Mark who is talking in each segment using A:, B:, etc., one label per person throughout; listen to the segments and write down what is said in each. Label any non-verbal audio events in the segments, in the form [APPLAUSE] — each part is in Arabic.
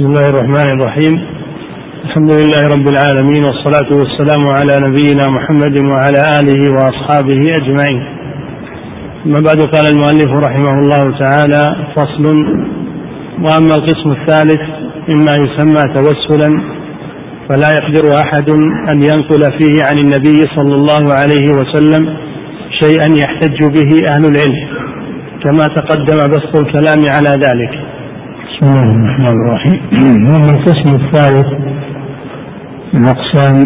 A: بسم الله الرحمن الرحيم. الحمد لله رب العالمين والصلاة والسلام على نبينا محمد وعلى آله وأصحابه أجمعين. أما بعد قال المؤلف رحمه الله تعالى فصل. وأما القسم الثالث مما يسمى توسلا فلا يقدر أحد أن ينقل فيه عن النبي صلى الله عليه وسلم شيئا يحتج به أهل العلم كما تقدم بسط الكلام على ذلك.
B: بسم الله الرحمن الرحيم. هذا القسم الثالث من أقسام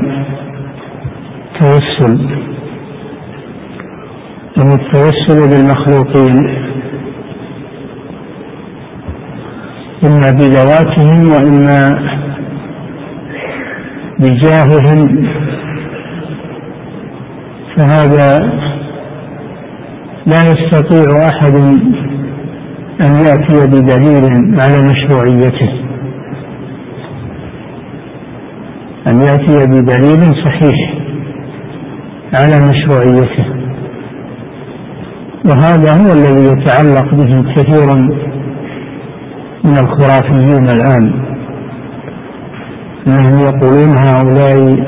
B: التوسل وهو التوسل بالمخلوقين إما بذواتهم وإما بجاههم. فهذا لا يستطيع أحد أن يأتي بدليل على مشروعيته. أن يأتي بدليل صحيح على مشروعيته. وهذا هو الذي يتعلق به كثير من الخرافيين الآن. أنهم يقولون هؤلاء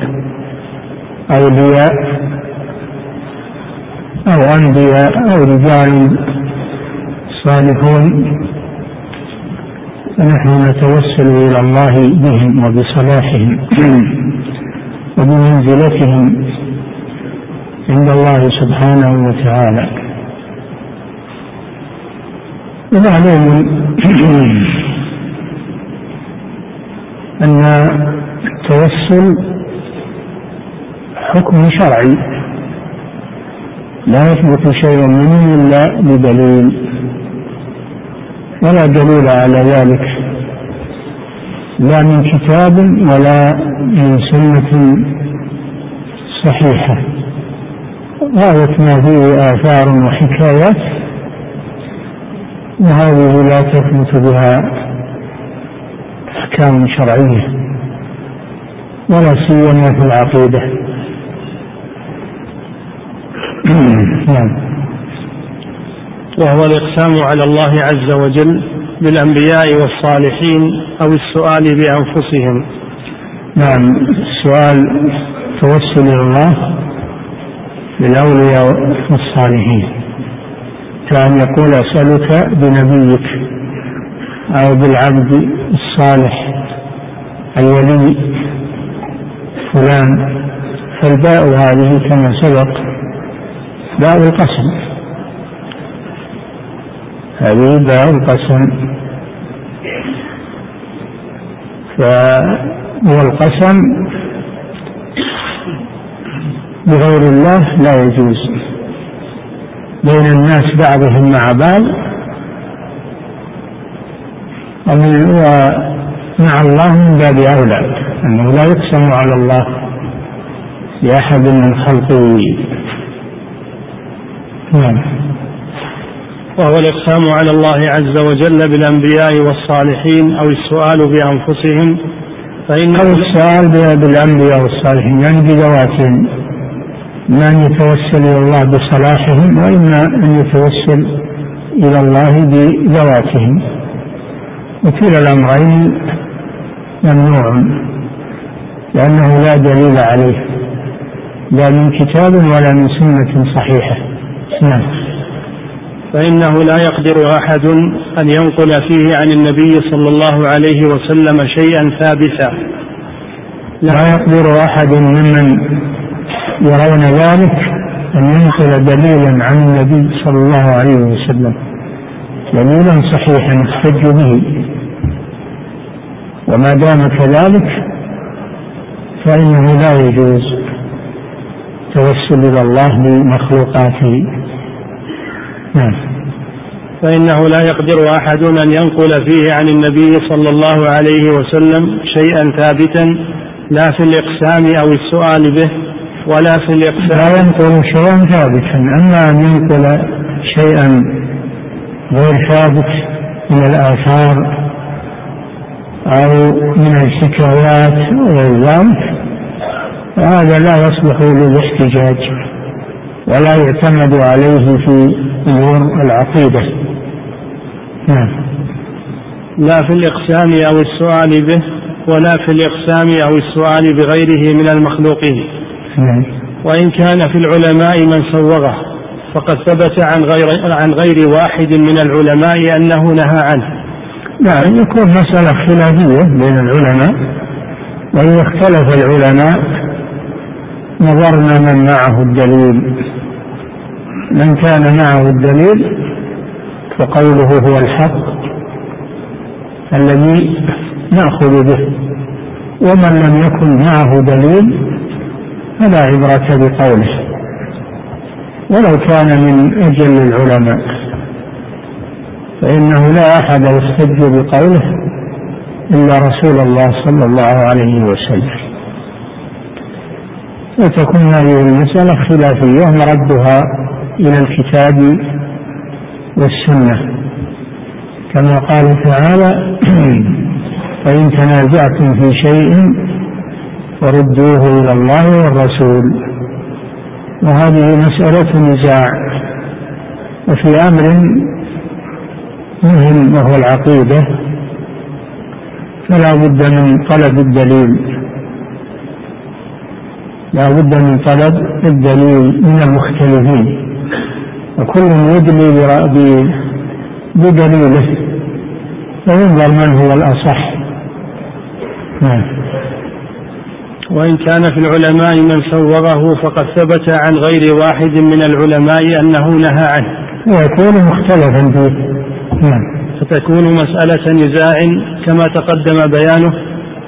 B: أولياء أو أنبياء أو رجال صالحون فنحن نتوسل إلى الله بهم وبصلاحهم [CLEARS THROAT] وبمنزلتهم عند الله سبحانه وتعالى. ومعلوم [CLEARS THROAT] أن التوسل حكم شرعي. لا يثبت شيء منه إلا بدليل. ولا دليل على ذلك. لا من كتاب ولا من سنة صحيحة. غاية ما فيه آثار وحكايات وهذه لا تثبت بها أحكام شرعية ولا سيما في العقيدة. [CLEARS THROAT]
A: نعم. وهو الإقسام على الله عز وجل بالأنبياء والصالحين أو السؤال بأنفسهم.
B: نعم السؤال توسل إلى الله بالأولياء والصالحين. كأن يقول أسألك بنبيك أو بالعبد الصالح الولي فلان فالباء هذه كما سبق باء القسم. هذه باء القسم. والقسم بغير الله لا يجوز. بين الناس بعضهم مع بعض. ومع الله من باب أولى أنه لا يقسم على الله لأحد من خلقه.
A: نعم. وهو الإقسام على الله عز وجل بالأنبياء والصالحين أو السؤال بأنفسهم.
B: فإن أو السؤال بالأنبياء والصالحين يعني بذواتهم. إما أن يتوسل إلى الله بصلاحهم وإما أن يتوسل إلى الله بذواتهم. وكلا الأمرين ممنوع لأنه لا دليل عليه لا من كتاب ولا من سنة صحيحة. نعم.
A: فإنه لا يقدر أحد أن ينقل فيه عن النبي صلى الله عليه وسلم شيئا ثابتا.
B: لا يقدر أحد ممن يرون ذلك أن ينقل دليلا عن النبي صلى الله عليه وسلم. دليلا صحيحا يحتج به. وما دام كذلك فإنه لا يجوز توسل إلى الله بمخلوقاته.
A: نعم. فإنه لا يقدر أحد أن ينقل فيه عن النبي صلى الله عليه وسلم شيئا ثابتا لا في الإقسام أو السؤال به ولا في الإقسام.
B: لا ينقل شيئا ثابتا. أما أن ينقل شيئا غير ثابت من الآثار أو من الحكايات وغير ذلك هذا لا يصلح للاحتجاج ولا يعتمد عليه في أمور العقيدة. نعم.
A: لا في الإقسام أو السؤال به ولا في الإقسام أو السؤال بغيره من المخلوقين. نعم. وإن كان في العلماء من سوغه فقد ثبت عن غير عن غير واحد من العلماء أنه نهى عنه.
B: نعم يكون مسألة خلافية بين العلماء وإذا اختلف العلماء نظرنا من معه الدليل. من كان معه الدليل فقوله هو الحق الذي نأخذ به. ومن لم يكن معه دليل فلا عبرة بقوله. ولو كان من أجل العلماء. فإنه لا أحد يحتج بقوله إلا رسول الله صلى الله عليه وسلم. وتكون هذه المسألة خلافية مردها إلى الكتاب والسنة. كما قال تعالى [CLEARS THROAT] فإن تنازعتم في شيء فردوه إلى الله والرسول. وهذه مسألة نزاع. وفي أمر مهم وهو العقيدة فلا بد من طلب الدليل. لا بد من طلب الدليل من المختلفين. وكل يدلي بدليله فينظر من هو الأصح. نعم.
A: وإن كان في العلماء من سوغه فقد ثبت عن غير واحد من العلماء أنه نهى عنه.
B: ويكون مختلفا فيه.
A: نعم. فتكون مسألة نزاع كما تقدم بيانه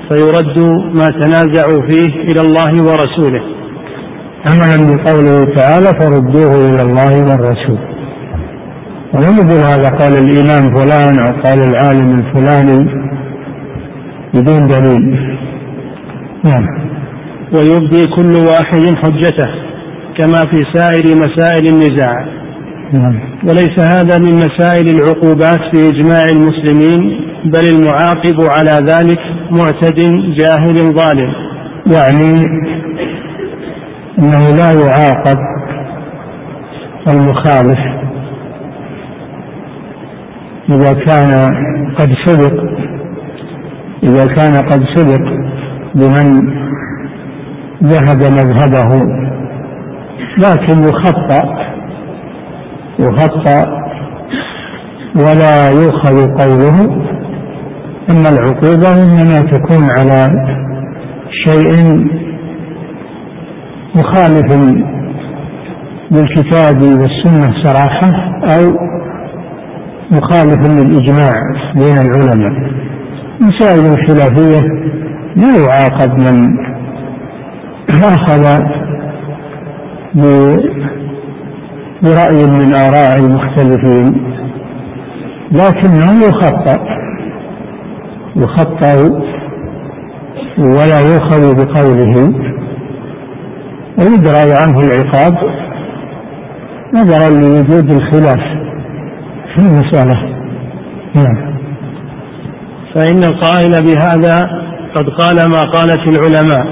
A: فيرد ما تنازعوا فيه إلى الله ورسوله.
B: عملا بقوله تعالى فردوه إلى الله والرسول. ولم يقول هذا قال الإمام فلان أو قال العالم الفلاني بدون دليل.
A: نعم. ويبدي كل واحد حجته كما في سائر مسائل النزاع. نعم. وليس هذا من مسائل العقوبات في إجماع المسلمين بل المعاقب على ذلك معتد جاهل ظالم.
B: يعني أنه لا يعاقب المخالف. إذا كان قد سبق إذا كان قد سبق بمن ذهب مذهبه لكن يخطأ يخطأ ولا يؤخذ قوله. أن العقوبة إنما تكون على شيء مخالف للكتاب والسنة صراحة أو مخالف للإجماع بين العلماء. مسائل خلافية لا يعاقب من أخذ برأي من آراء المختلفين لكنه يخطأ يخطأ ولا يؤخذ بقوله. ويدرى عنه العقاب. نظرا لوجود الخلاف في المسألة. نعم.
A: فإن القائل بهذا قد قال ما قالت العلماء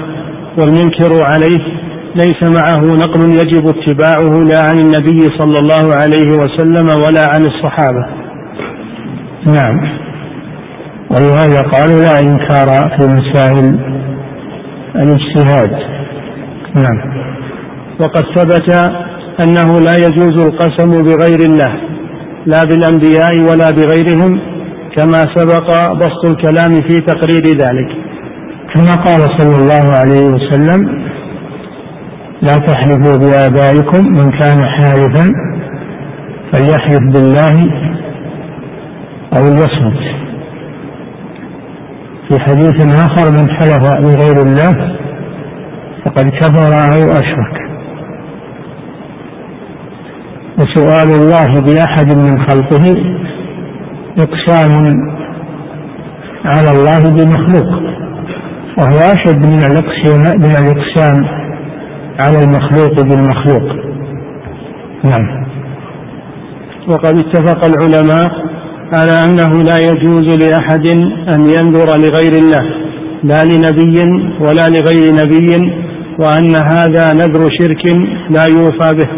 A: والمنكر عليه ليس معه نقل يجب اتباعه لا عن النبي صلى الله عليه وسلم ولا عن الصحابة.
B: نعم. ولهذا قالوا لا إنكار في مسائل الاجتهاد. نعم.
A: وقد ثبت أنه لا يجوز القسم بغير الله لا بالأنبياء ولا بغيرهم كما سبق بسط الكلام في تقرير ذلك.
B: كما قال صلى الله عليه وسلم لا تحلفوا بآبائكم من كان حالفا فليحلف بالله أو ليصمت. في حديث آخر من حلف بغير الله فقد كفر أو أشرك. وسؤال الله بأحد من خلقه إقسام على الله بمخلوق وهو أشد من الإقسام من الإقسام على المخلوق بالمخلوق. نعم.
A: وقد اتفق العلماء على أنه لا يجوز لأحد أن ينذر لغير الله لا لنبي ولا لغير نبي وأن هذا نذر شرك لا يوفى به.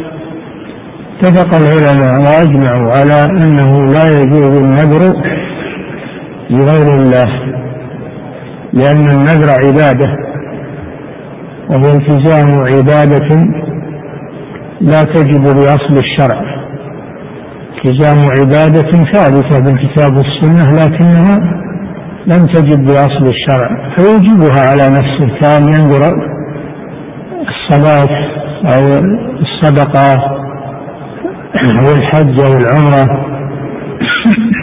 B: اتفق العلماء وأجمعوا على أنه لا يجوز النذر لغير الله لأن النذر عبادة وهو التزام عبادة لا تجب بأصل الشرع. التزام عبادة ثابتة بالكتاب والسنة لكنها لم تجب بأصل الشرع فيوجبها على نفسه كأن ينذر الصلاة أو الصدقة أو الحج أو العمرة.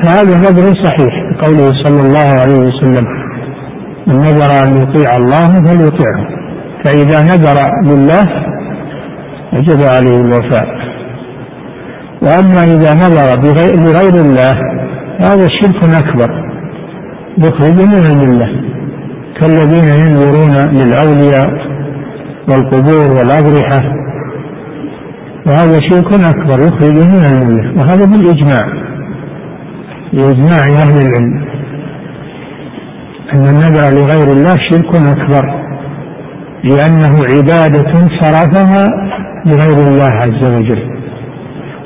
B: فهذا نذر صحيح قوله صلى الله عليه وسلم من نذر أن يطيع الله فليطيعه فإذا نذر لله وجب عليه الوفاء. وأما إذا نذر لغير الله هذا شرك أكبر يخرج من الملة كالذين ينذرون للأولياء والقبور والأضرحة. وهذا شرك أكبر يخرج من الملة وهذا بالإجماع. بإجماع أهل العلم. أن النذر لغير الله شرك أكبر لأنه عبادة صرفها لغير الله عز وجل.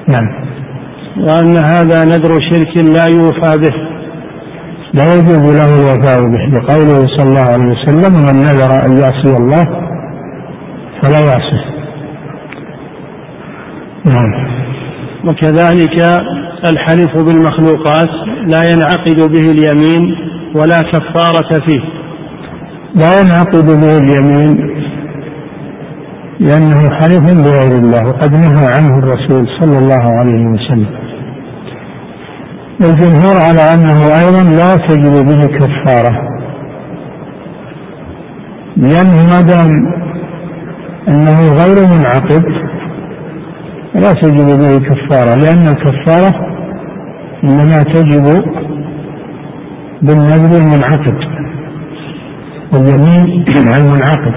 B: نعم.
A: وأن هذا نذر شرك لا يوفى به.
B: لا يجوز له الوفاء به لقوله صلى الله عليه وسلم من نذر أن يعصي الله فلا يعصيه
A: نعم. وكذلك الحلف بالمخلوقات لا ينعقد به اليمين ولا كفارة فيه.
B: لا ينعقد به اليمين لأنه حلف بغير الله وقد نهى عنه الرسول صلى الله عليه وسلم. الجمهور على أنه أيضا لا تجب به كفارة. لأنه ما دام أنه غير منعقد. لا تجب به كفارة لأن الكفارة إنما تجب بالنذر المنعقد. واليمين [CLEARS THROAT] المنعقد.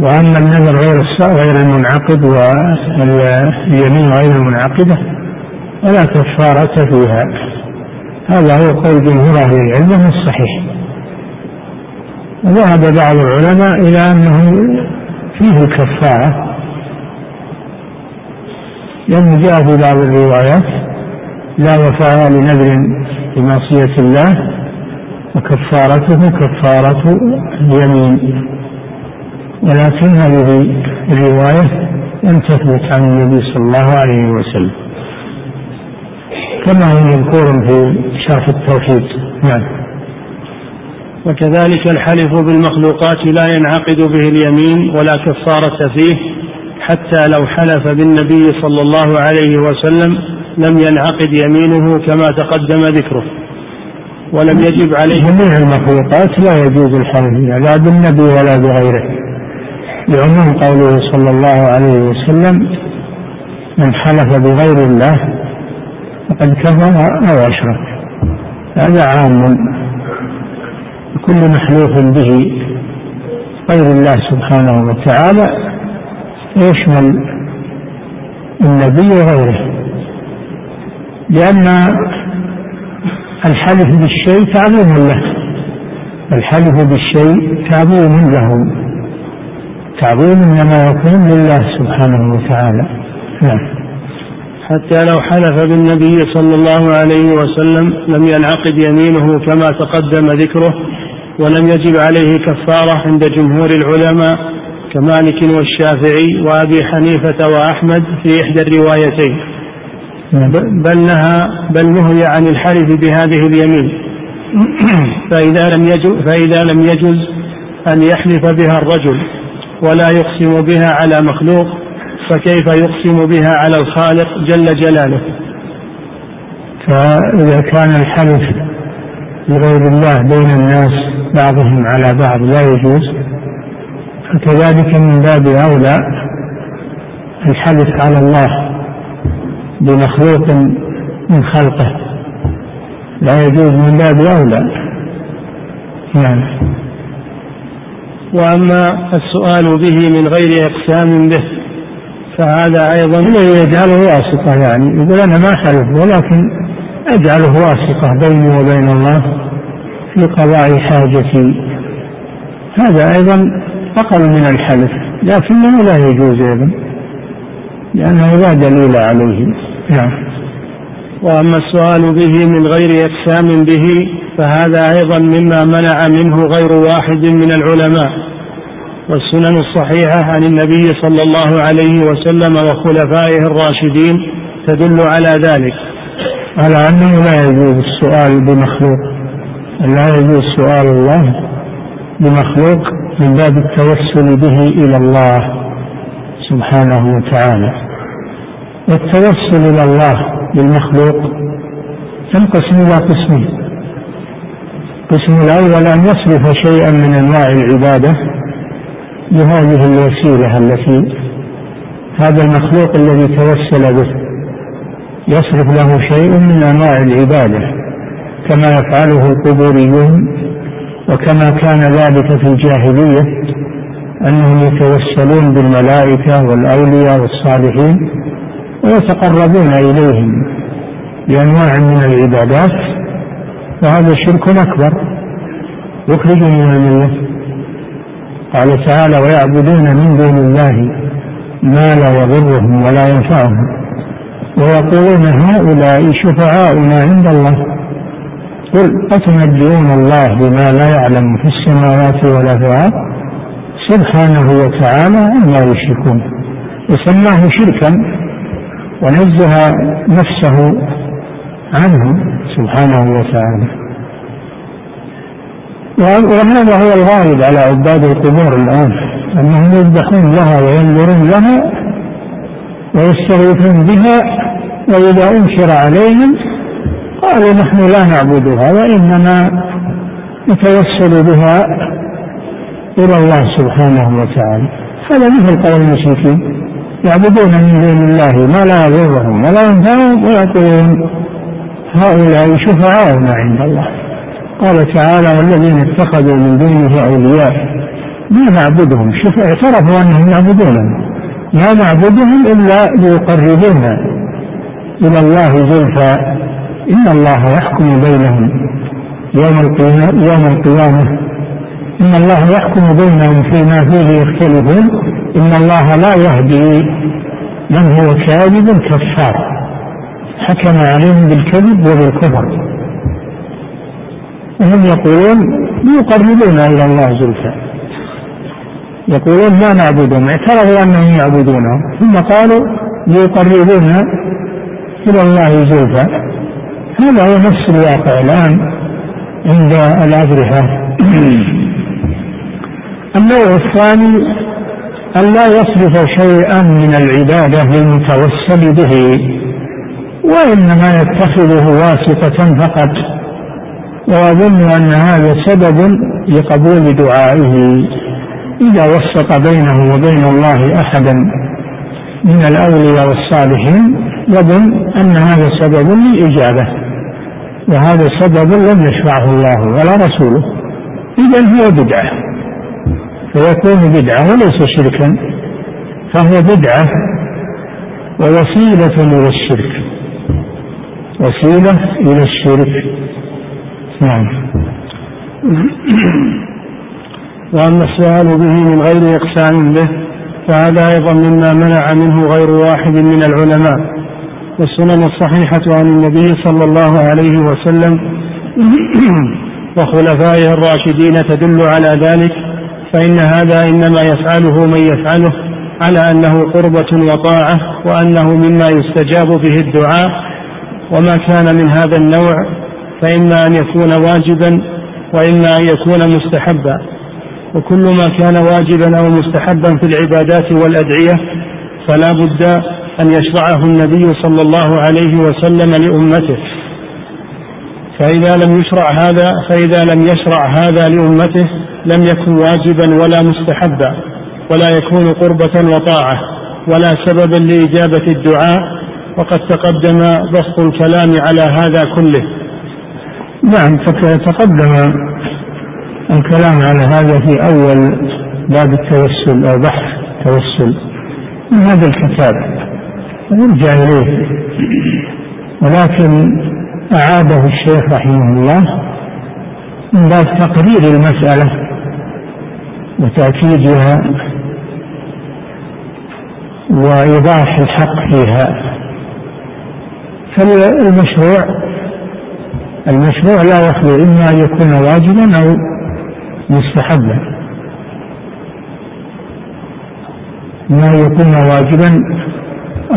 B: وأما النذر غير غير المنعقد واليمين غير المنعقدة فلا كفارة فيها. هذا هو قول جمهور أهل العلم الصحيح. وذهب بعض العلماء إلى أنه فيه الكفارة لأنه جاء في بعض الروايات لا وفاء لنذر بمعصية الله وكفارته كفارة اليمين. ولكن هذه الرواية لم تثبت عن النبي صلى الله عليه وسلم. كما هو مذكور في شرح التوحيد. نعم.
A: وكذلك الحلف بالمخلوقات لا ينعقد به اليمين ولا كفارة فيه حتى لو حلف بالنبي صلى الله عليه وسلم لم ينعقد يمينه كما تقدم ذكره. ولم يجب عليه
B: جميع المخلوقات لا يجوز الحلف لا بالنبي ولا بغيره. لعموم قوله صلى الله عليه وسلم من حلف بغير الله فقد كفر أو أشرك. هذا عام كل محلوف به غير الله سبحانه وتعالى يشمل النبي وغيره. لأن الحلف بالشيء تعظيم له الحلف بالشيء تعظيم له تعظيم انما يكون لله سبحانه وتعالى. نعم.
A: حتى لو حلف بالنبي صلى الله عليه وسلم لم ينعقد يمينه كما تقدم ذكره ولم يجب عليه كفارة عند جمهور العلماء كمالك والشافعي وأبي حنيفة وأحمد في إحدى الروايتين. نعم. بل نهى بل نهي عن الحلف بهذه اليمين. [COUGHS] فإذا لم يجز فإذا لم يجز أن يحلف بها الرجل ولا يقسم بها على مخلوق فكيف يقسم بها على الخالق جل جلاله؟
B: فإذا كان الحلف بغير الله بين الناس بعضهم على بعض لا يجوز فكذلك من باب أولى الحلف على الله بمخلوق من خلقه. لا يجوز من باب أولى. نعم.
A: وأما السؤال به من غير إقسام به فهذا أيضا
B: يجعله واسطة يعني. يقول أنا ما حلف ولكن أجعله واسطة بيني وبين الله. في قضاء حاجتي هذا أيضا أقل من الحلف لكنه لا يجوز أيضا لأنه لا دليل عليه. نعم.
A: وأما السؤال به من غير إقسام به فهذا أيضا مما منع منه غير واحد من العلماء. والسنن الصحيحة عن النبي صلى الله عليه وسلم وخلفائه الراشدين تدل على ذلك.
B: على أنه لا يجوز السؤال بمخلوق. لا يجوز سؤال الله بمخلوق من باب التوسل به إلى الله سبحانه وتعالى. والتوسل إلى الله بالمخلوق تنقسم إلى قسمين. القسم الأول أن يصرف شيئا من أنواع العبادة بهذه الوسيلة التي هذا المخلوق الذي توسل به يصرف له شيء من أنواع العبادة. كما يفعله القبوريون وكما كان ذلك في الجاهلية أنهم يتوسلون بالملائكة والأولياء والصالحين ويتقربون إليهم بأنواع من العبادات وهذا شرك أكبر. يخرج من الملة. قال تعالى ويعبدون من دون الله ما لا يضرهم ولا ينفعهم ويقولون هؤلاء شفعاؤنا عند الله. قل أتنبئون الله بما لا يعلم في السماوات ولا في الأرض؟ سبحانه وتعالى عما يشركون. وسماه شركا ونزه نفسه عنه سبحانه وتعالى. وهذا هو الغالب على عباد القبور الآن أنهم يذبحون لها وينظرون لها ويستغيثون بها وإذا أنكر عليهم قالوا نحن لا نعبدها وإنما نتوسل بها إلى الله سبحانه وتعالى. هذا مثل قول المشركين يعبدون من دون الله ما لا يضرهم ولا ينفعهم ويقولون هؤلاء شفعاؤنا عند الله. قال تعالى والذين اتخذوا من دونه أولياء ما نعبدهم شوف اعترفوا أنهم يعبدونهم ما نعبدهم إلا ليقربونا إلى الله زلفى إن الله يحكم بينهم يوم القيامة يوم القيامة. إن الله يحكم بينهم فيما فيه يختلفون. إن الله لا يهدي من هو كاذب كفار. حكم عليهم بالكذب وبالكفر. وهم يقولون يقربون إلى الله زلفى. يقولون ما نعبدهم اعترفوا أنهم يعبدونهم ثم قالوا ليقربونا إلى الله زلفى. هذا هو نفس الواقع الآن عند الأضرحة النوع الثاني أن لا يصرف شيئا من العبادة للمتوسل به وإنما يتخذه واسطة فقط. وأظن أن هذا سبب لقبول دعائه إذا وسط بينه وبين الله أحدا من الأولياء والصالحين. يظن أن هذا سبب للإجابة وهذا سبب لم يشرعه الله ولا رسوله. إذا هو بدعة. فيكون بدعة وليس شركا. فهو بدعة ووسيلة إلى الشرك. وسيلة إلى الشرك. نعم.
A: وأما السؤال به من غير إقسام به فهذا أيضا مما منع منه غير واحد من العلماء. والسنن الصحيحة عن النبي صلى الله عليه وسلم. [CLEARS THROAT] وخلفائه الراشدين تدل على ذلك فإن هذا إنما يفعله من يفعله على أنه قربة وطاعة وأنه مما يستجاب به الدعاء. وما كان من هذا النوع فإما أن يكون واجبا وإما أن يكون مستحبا. وكل ما كان واجبا أو مستحبا في العبادات والأدعية فلا بد أن يشرعه النبي صلى الله عليه وسلم لأمته. فإذا لم يشرع هذا فإذا لم يشرع هذا لأمته لم يكن واجبا ولا مستحبا ولا يكون قربة وطاعة ولا سببا لإجابة الدعاء. وقد تقدم بسط الكلام على هذا كله.
B: نعم تقدم الكلام على هذا في أول باب التوسل أو بحث التوسل. من هذا الكتاب؟ نرجع إليه ولكن أعاده الشيخ رحمه الله من باب تقرير المسألة وتأكيدها وإيضاح الحق فيها. فالمشروع المشروع لا يخلو إما أن يكون واجبا أو مستحبا. أن يكون واجبا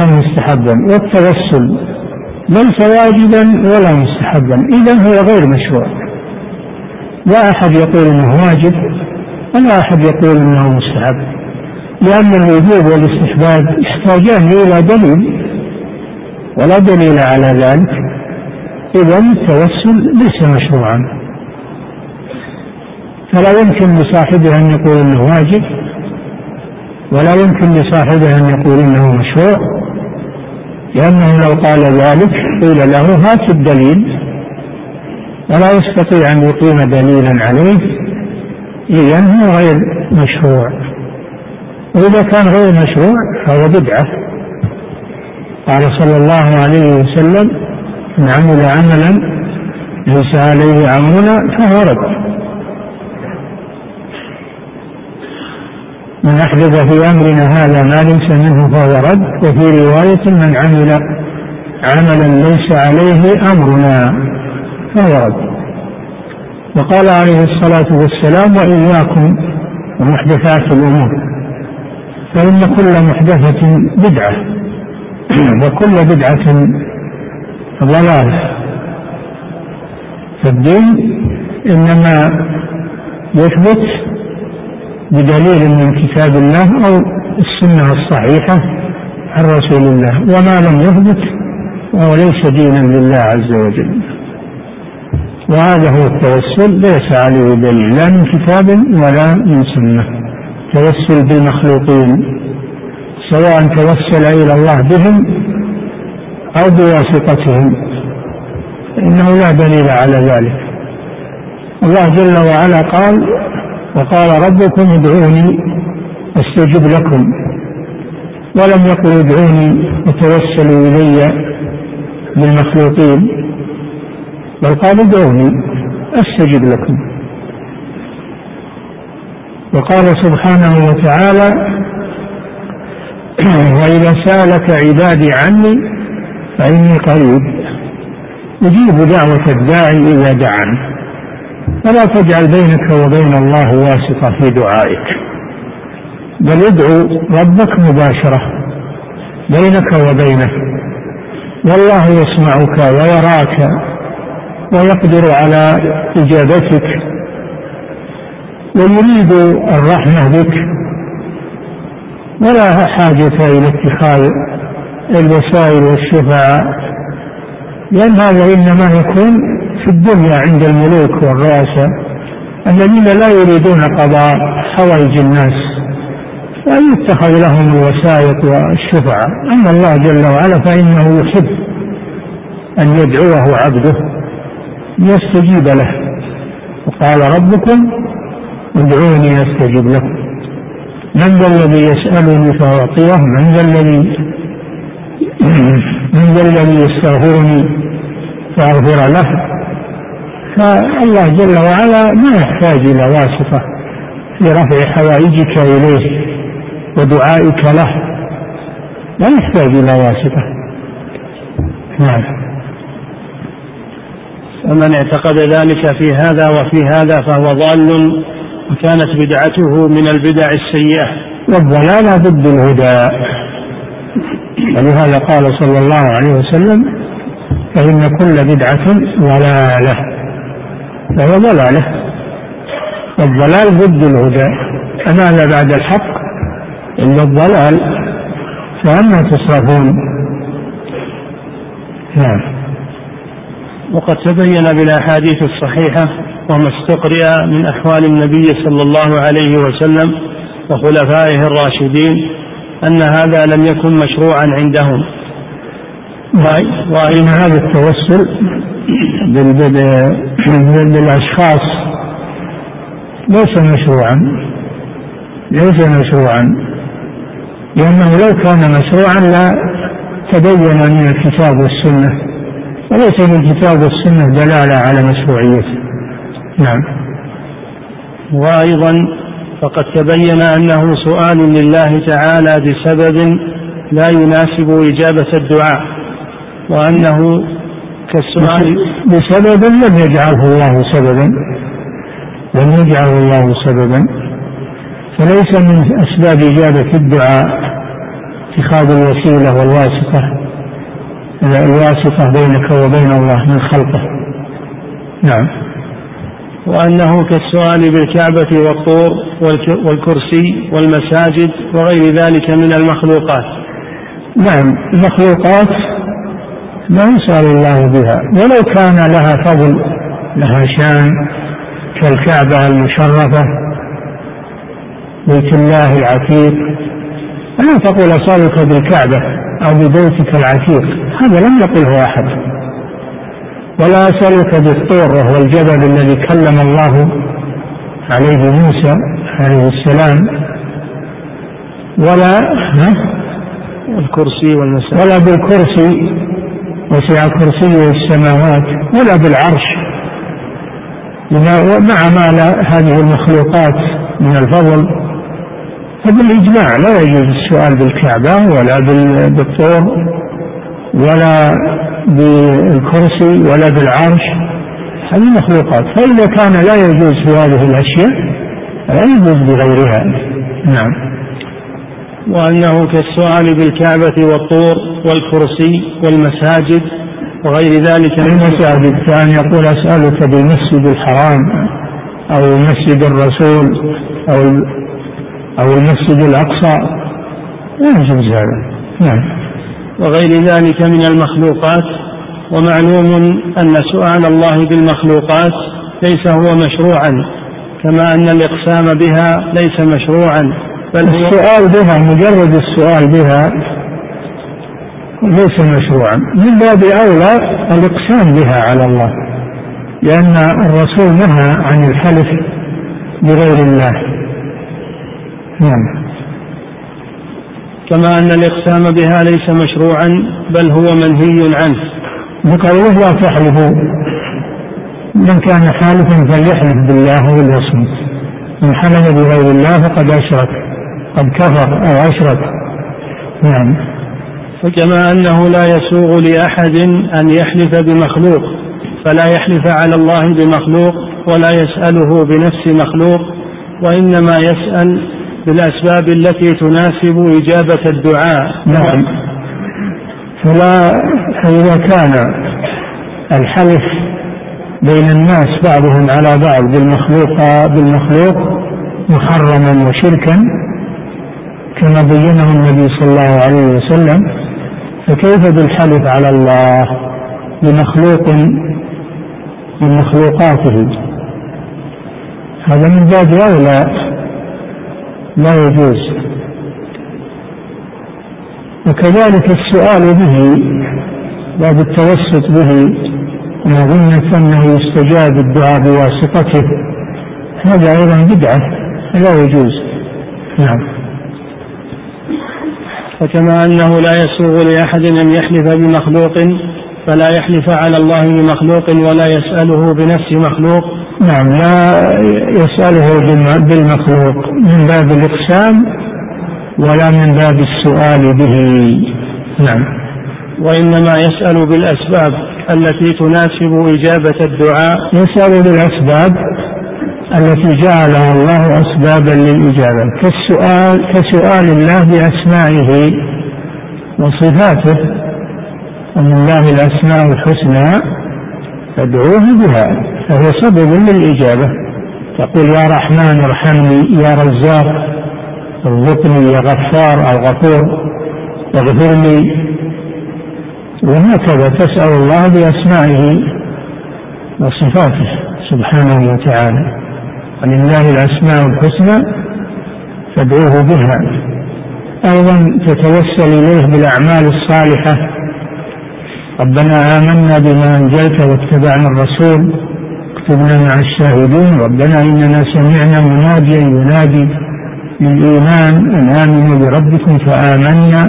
B: أو مستحبا والتوسل ليس واجبا ولا مستحبا إذا هو غير مشروع. لا أحد يقول أنه واجب ولا أحد يقول أنه مستحب لأن الوجوب والاستحباب يحتاجان إلى دليل ولا دليل على ذلك. إذا التوسل ليس مشروعا. فلا يمكن لصاحبه أن يقول أنه واجب ولا يمكن لصاحبه أن يقول إنه مشروع. لأنه لو قال ذلك قيل له هات الدليل؟ ولا يستطيع أن يقيم دليلا عليه إذا هو غير مشروع. وإذا كان غير مشروع فهو بدعة. قال صلى الله عليه وسلم من عمل عملا ليس عليه أمرنا فهو رد. من أحدث في أمرنا هذا ما ليس منه فهو رد وفي رواية من عمل عملا ليس عليه أمرنا فهو رد. وقال عليه الصلاة والسلام وإياكم ومحدثات الأمور. فإن كل محدثة بدعة [CLEARS THROAT] وكل بدعة ضلالة. فالدين إنما يثبت بدليل من كتاب الله أو السنة الصحيحة عن رسول الله. وما لم يثبت فهو ليس دينا لله عز وجل. وهذا هو التوسل. ليس عليه دليل. لا من كتاب ولا من سنة. توسل بالمخلوقين. سواء توسل إلى الله بهم أو بواسطتهم. إنه لا دليل على ذلك. الله جل وعلا قال وقال ربكم ادعوني أستجب لكم. ولم يقل ادعوني وتوسلوا إلي بالمخلوقين. بل قال ادعوني أستجب لكم. وقال سبحانه وتعالى وإذا سألك عبادي عني فإني قريب. أجيب دعوة الداعي إذا دعاني فلا تجعل بينك وبين الله واسطة في دعائك. بل ادعو ربك مباشرة بينك وبينه والله يسمعك ويراك ويقدر على إجابتك ويريد الرحمة بك. ولا حاجة إلى اتخاذ الوسائل والشفعاء لأن هذا إنما يكون في الدنيا عند الملوك والرؤساء الذين لا يريدون قضاء حوائج الناس فيتخذ لهم الوسائط والشفعاء أما الله جل وعلا فإنه يحب أن يدعوه عبده ليستجيب له. وقال ربكم ادعوني أستجب لكم. من ذا الذي يسألني فأعطيه من ذا الذي [CLEARS THROAT] من ذا الذي يستغفرني فأغفر له؟ فالله جل وعلا ما يحتاج إلى واسطة في رفع حوائجك إليه ودعائك له. لا يحتاج إلى واسطة. نعم.
A: ومن اعتقد ذلك في هذا وفي هذا فهو ضال وكانت بدعته من البدع السيئة.
B: والضلال ضد الهدى. ولهذا قال صلى الله عليه وسلم فإن كل بدعة ضلالة. فهو ضلالة. والضلال ضد الهدى. فماذا بعد الحق إلا الضلال فأما تصرفون
A: نعم. وقد تبين بالأحاديث الصحيحة وما استقرئ من أحوال النبي صلى الله عليه وسلم وخلفائه الراشدين أن هذا لم يكن مشروعا عندهم.
B: وإن هذا التوسل بالأشخاص ليس مشروعا ليس مشروعا. لأنه لو كان مشروعا لا تبين من الكتاب والسنة وليس من الكتاب والسنة دلالة على مشروعيته. نعم.
A: وأيضا فقد تبين أنه سؤال لله تعالى بسبب لا يناسب إجابة الدعاء وأنه كالسؤال
B: بسبب لم يجعله الله سببا لم يجعله الله سببا. فليس من أسباب إجابة الدعاء اتخاذ الوسيلة والواسطة الواسطة بينك وبين الله من خلقه. نعم.
A: وأنه كالسؤال بالكعبة والطور والكرسي والمساجد وغير ذلك من المخلوقات.
B: نعم. المخلوقات ما يسأل الله بها. ولو كان لها فضل لها شان كالكعبة المشرفة بيت الله العتيق. لا تقول أسألك بالكعبة أو ببيتك العتيق هذا لم يقله أحد. ولا أسألك بالطور وهو الجبل الذي كلم الله عليه موسى عليه السلام. ولا
A: الكرسي والمساء
B: ولا بالكرسي وسع كرسيه السماوات ولا بالعرش. مع ما هذه المخلوقات من الفضل فبالإجماع لا يجوز السؤال بالكعبة ولا بالطور ولا بالكرسي ولا بالعرش. هذه مخلوقات. فإذا كان لا يجوز في هذه الأشياء لا يجوز بغيرها. نعم.
A: وأنه كالسؤال بالكعبة والطور والكرسي والمساجد وغير ذلك
B: من المساجد كان يقول أسألك بالمسجد الحرام أو مسجد الرسول أو أو المسجد الأقصى؟ لا يجوز هذا. نعم.
A: وغير ذلك من المخلوقات ومعلوم أن سؤال الله بالمخلوقات ليس هو مشروعا كما أن الإقسام بها ليس مشروعا.
B: السؤال بها مجرد السؤال بها ليس مشروعا. من باب أولى الإقسام بها على الله لأن الرسول نهى عن الحلف بغير الله. نعم.
A: كما أن الإقسام بها ليس مشروعا بل هو منهي عنه.
B: بقوله لا تحلفوا من كان حالفا فليحلف بالله وليصمت من حلف بغير الله فقد أشرك. قد كفر أو أشرك. نعم.
A: فكما أنه لا يسوغ لأحد أن يحلف بمخلوق فلا يحلف على الله بمخلوق ولا يسأله بنفس مخلوق وإنما يسأل بالأسباب التي تناسب إجابة الدعاء.
B: نعم. فلا فإذا كان الحلف بين الناس بعضهم على بعض بالمخلوق بالمخلوق محرما وشركا كما بينه النبي صلى الله عليه وسلم فكيف بالحلف على الله بمخلوق من مخلوقاته؟ هذا من باب أولى لا يجوز. وكذلك السؤال به باب التوسط به ومظنة أنه يستجاب الدعاء بواسطته هذا أيضا بدعة لا يجوز. نعم.
A: فكما أنه لا يسوغ لأحد أن يحلف بمخلوق فلا يحلف على الله بمخلوق ولا يسأله بنفس مخلوق.
B: نعم لا يسأله بالمخلوق من باب الإقسام ولا من باب السؤال به. نعم.
A: وإنما يسأل بالأسباب التي تناسب إجابة الدعاء.
B: يسأل بالأسباب التي جعلها الله أسبابا للإجابة. كالسؤال كسؤال الله بأسمائه وصفاته ومن الله الأسماء الحسنى فادعوه بها فهو سبب للإجابة. تقول يا رحمن ارحمني يا رزاق ارزقني يا غفار أو غفور اغفر لي وهكذا تسأل الله بأسمائه وصفاته سبحانه وتعالى. ولله الأسماء الحسنى فادعوه بها. أيضا تتوسل إليه بالأعمال الصالحة. ربنا آمنا بما أنزلت واتبعنا الرسول. اكتبنا مع الشاهدين. ربنا إننا سمعنا مناديا ينادي للإيمان أن آمنوا بربكم فآمنا.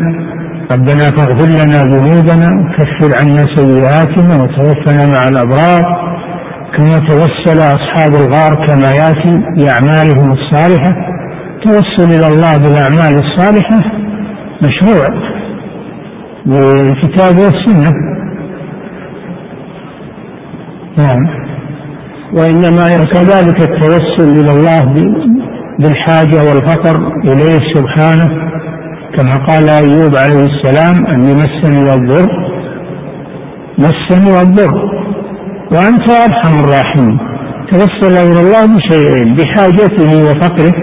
B: ربنا فاغفر لنا ذنوبنا وكفر عنا سيئاتنا وتوفنا مع الأبرار. كما توسل أصحاب الغار كما يأتي بأعمالهم الصالحة توسل إلى الله بالأعمال الصالحة مشروع بالكتاب والسنة. نعم.
A: وإنما
B: وكذلك التوسل إلى الله بالحاجة والفقر إليه سبحانه كما قال أيوب عليه السلام أن مسني الضر مسني الضر وأنت أرحم الراحمين. توسل إلى الله بشيئين بحاجته وفقره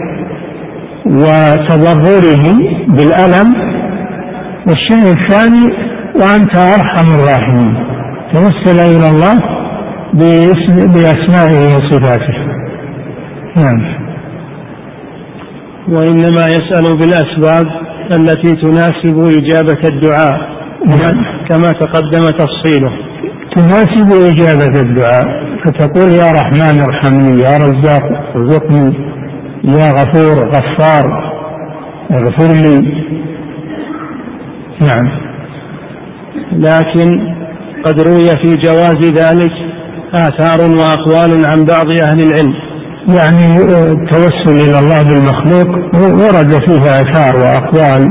B: وتضرره بالألم. والشيء الثاني وأنت أرحم الراحمين. توسل إلى الله بأسمائه وصفاته. نعم.
A: وإنما يسأل بالأسباب التي تناسب إجابة الدعاء كما تقدم تفصيله.
B: تناسب إجابة الدعاء؟ فتقول يا رحمن ارحمني يا رزاق ارزقني يا غفور غفار اغفر لي. نعم.
A: لكن قد روي في جواز ذلك آثار وأقوال عن بعض أهل العلم.
B: يعني التوسل إلى الله بالمخلوق ورد فيها آثار وأقوال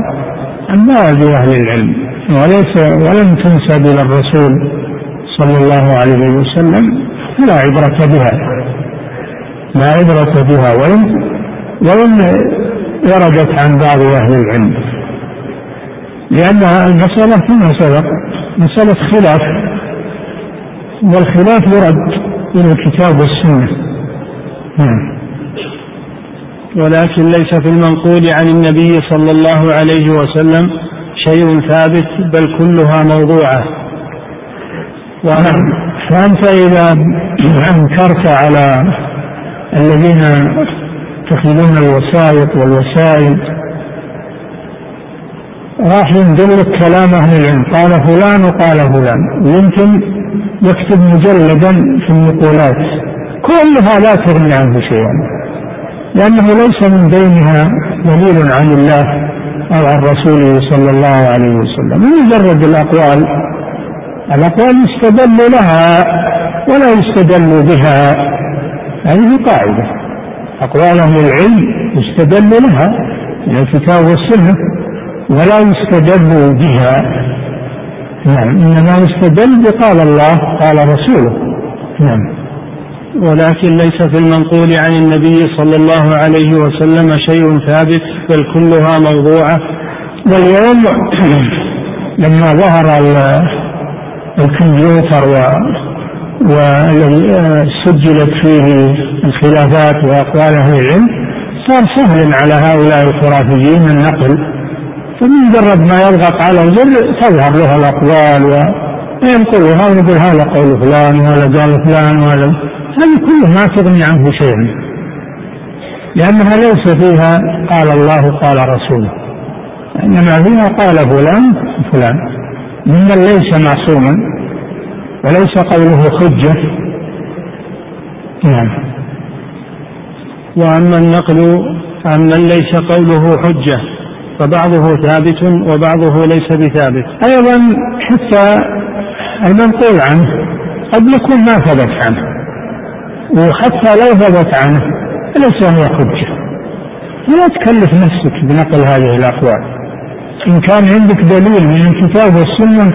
B: عن بعض أهل العلم. وليس ولم تنسب إلى الرسول. صلى الله عليه وسلم فلا عبرة بها. لا عبرة بها. وإن وإن وردت عن بعض أهل العلم. لأنها المسألة كما سبق مسألة خلاف. والخلاف يرد إلى الكتاب والسنة. نعم.
A: ولكن ليس في المنقول عن النبي صلى الله عليه وسلم شيء ثابت بل كلها موضوعة.
B: نعم. فأنت إذا أنكرت على الذين يتخذون الوسائط والوسائل راح ينزل لك كلام أهل العلم. قال فلان وقال فلان. ويمكن يكتب مجلدا في النقولات كلها لا تغني عنه شيئا. لأنه ليس من بينها دليل عن الله أو عن رسوله صلى الله عليه وسلم. مجرد الأقوال الأقوال يستدل لها ولا يستدل بها. هذه قاعدة. أقوال أهل العلم يستدل لها من الكتاب والسنة ولا يستدل بها. نعم إنما يستدل بقال الله قال رسوله. نعم.
A: ولكن ليس في المنقول عن النبي صلى الله عليه وسلم شيء ثابت بل كلها موضوعة.
B: واليوم لما ظهر الكمبيوتر و والذي سجلت فيه الخلافات وأقوال أهل العلم. صار سهلا على هؤلاء الخرافيين النقل فمجرد ما يضغط على الزر تظهر له الأقوال وينقلها ويقول هذا قول فلان وهذا قال فلان وهذا. هذه كلها ما تغني عنه شيئا. لأنها ليس فيها قال الله قال رسوله. إنما فيها قال فلان فلان. ممن ليس معصوما وليس قوله حجة. نعم.
A: وأما النقل عمن ليس قوله حجة فبعضه ثابت وبعضه ليس بثابت.
B: أيضا حتى المنقول عنه قد يكون ما ثبت عنه. وحتى لو ثبت عنه ليس هو حجة. فلا تكلف نفسك بنقل هذه الأقوال. إن كان عندك دليل من الكتاب والسنة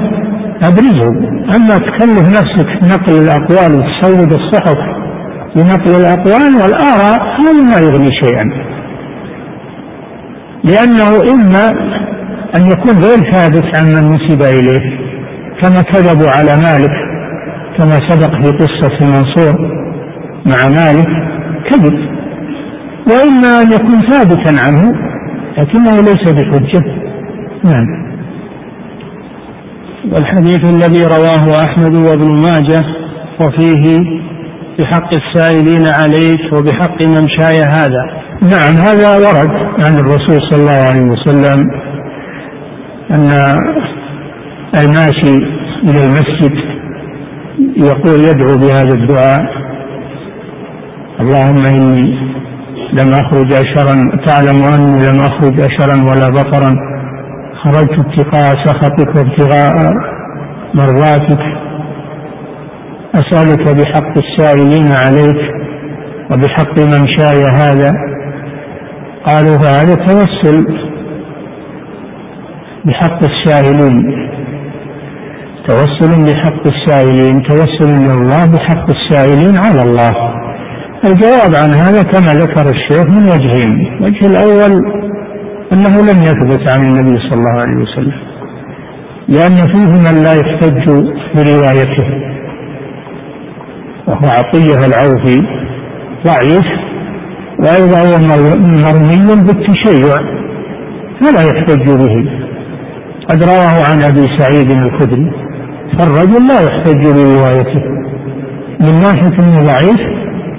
B: أبرزه أما تكلف نفسك نقل الأقوال وتسود الصحف بنقل الأقوال والآراء هذا ما يغني شيئا. لأنه إما أن يكون غير ثابت عمن نسب إليه كما كذبوا على مالك كما سبق في قصة المنصور مع مالك كذب. وإما أن يكون ثابتا عنه لكنه ليس بحجة. نعم.
A: والحديث الذي رواه أحمد وابن ماجه وفيه بحق السائلين عليك وبحق ممشاي هذا.
B: نعم هذا ورد عن الرسول صلى الله عليه وسلم أن الماشي إلى المسجد يقول يدعو بهذا الدعاء اللهم إني لم أخرج أشرا تعلم أني لم أخرج أشرا ولا بطرا خرجت اتقاء سخطك وابتغاء مرضاتك. أسألك بحق السائلين عليك وبحق من شاء هذا. قالوا فهذا توسل بحق السائلين. توسل بحق السائلين. توسل من الله بحق السائلين على الله. الجواب عن هذا كما ذكر الشيخ من وجهين. الوجه الأول أنه لم يثبت عن النبي صلى الله عليه وسلم لأن فيه من لا يحتج بروايته وهو عطية العوفي ضعيف وأيضا هو مرمي بالتشيع فلا يحتج به. قد رواه عن أبي سعيد الخدري فالرجل لا يحتج بروايته من ناحية أنه ضعيف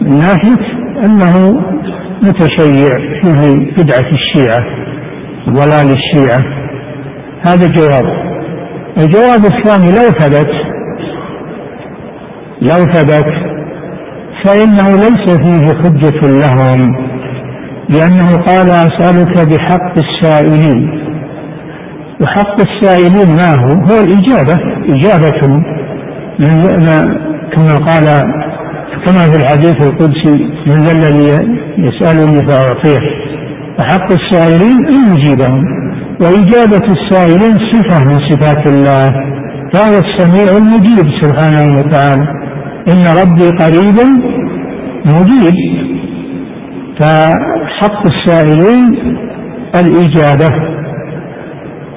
B: من ناحية أنه متشيع فيه بدعة الشيعة. ضلال الشيعة هذا جواب. الجواب الثاني لو ثبت لو ثبت فإنه ليس فيه حجة لهم لأنه قال أسألك بحق السائلين. وحق السائلين ما هو؟ هو الإجابة إجابة من كما قال كما في الحديث القدسي من ذا الذي يسألني فأعطيه. فحق السائلين أن يجيبهم. وإجابة السائلين صفة من صفات الله. فهو السميع المجيب سبحانه وتعالى إن ربي قريب مجيب. فحق السائلين الإجابة.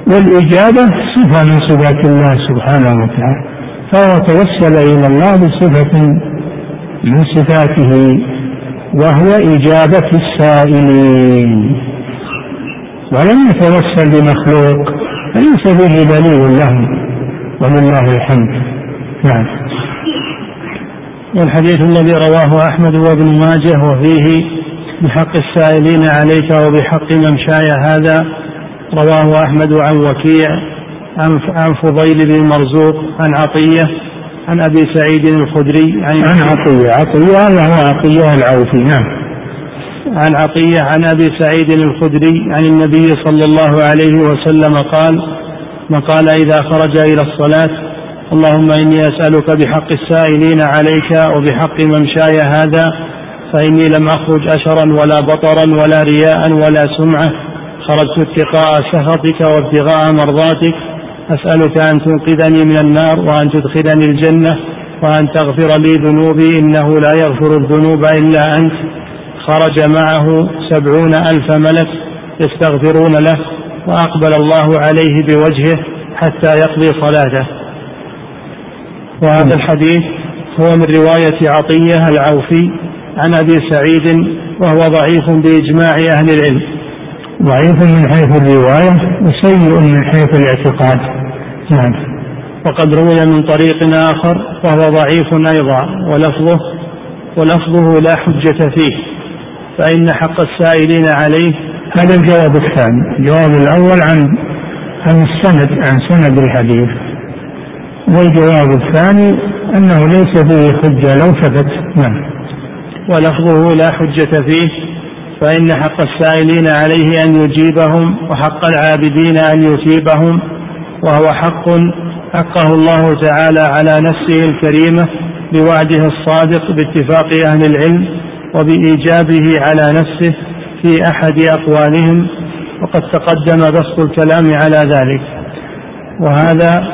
B: والإجابة صفة من صفات الله سبحانه وتعالى. فهو توسل إلى الله بصفة من صفاته. وهو إجابة السائلين. ولم يتوسل بمخلوق فليس به دليل له ولله الحمد. نعم.
A: والحديث الذي رواه أحمد وابن ماجه وفيه بحق السائلين عليك وبحق ممشاي هذا رواه أحمد عن وكيع عن فضيل بن مرزوق عن عطية عن أبي سعيد الخدري
B: عن, عن عطية. عطية هذا هو عطية العوفي نعم.
A: عن عطية عن أبي سعيد الخدري عن النبي صلى الله عليه وسلم قال من قال إذا خرج إلى الصلاة اللهم إني أسألك بحق السائلين عليك وبحق ممشاي هذا فإني لم أخرج أشرا ولا بطرا ولا رياء ولا سمعة خرجت اتقاء سخطك وابتغاء مرضاتك أسألك أن تنقذني من النار وأن تدخلني الجنة وأن تغفر لي ذنوبي إنه لا يغفر الذنوب إلا أنت. خرج معه سبعون ألف ملك يستغفرون له وأقبل الله عليه بوجهه حتى يقضي صلاته. وهذا الحديث هو من رواية عطية العوفي عن أبي سعيد وهو ضعيف بإجماع أهل العلم.
B: ضعيف من حيث الرواية وسيء من حيث الاعتقاد. نعم.
A: وقد روي من طريق آخر وهو ضعيف أيضا ولفظه ولفظه لا حجة فيه فإن حق السائلين عليه
B: هذا الجواب الثاني. الجواب الأول عن عن السند عن سند الحديث. والجواب الثاني أنه ليس فيه حجة لو ثبت نعم.
A: ولفظه لا حجة فيه فإن حق السائلين عليه أن يجيبهم وحق العابدين أن يثيبهم وهو حق حقه الله تعالى على نفسه الكريمة بوعده الصادق باتفاق أهل العلم وبإيجابه على نفسه في أحد أقوالهم وقد تقدم بسط الكلام على ذلك. وهذا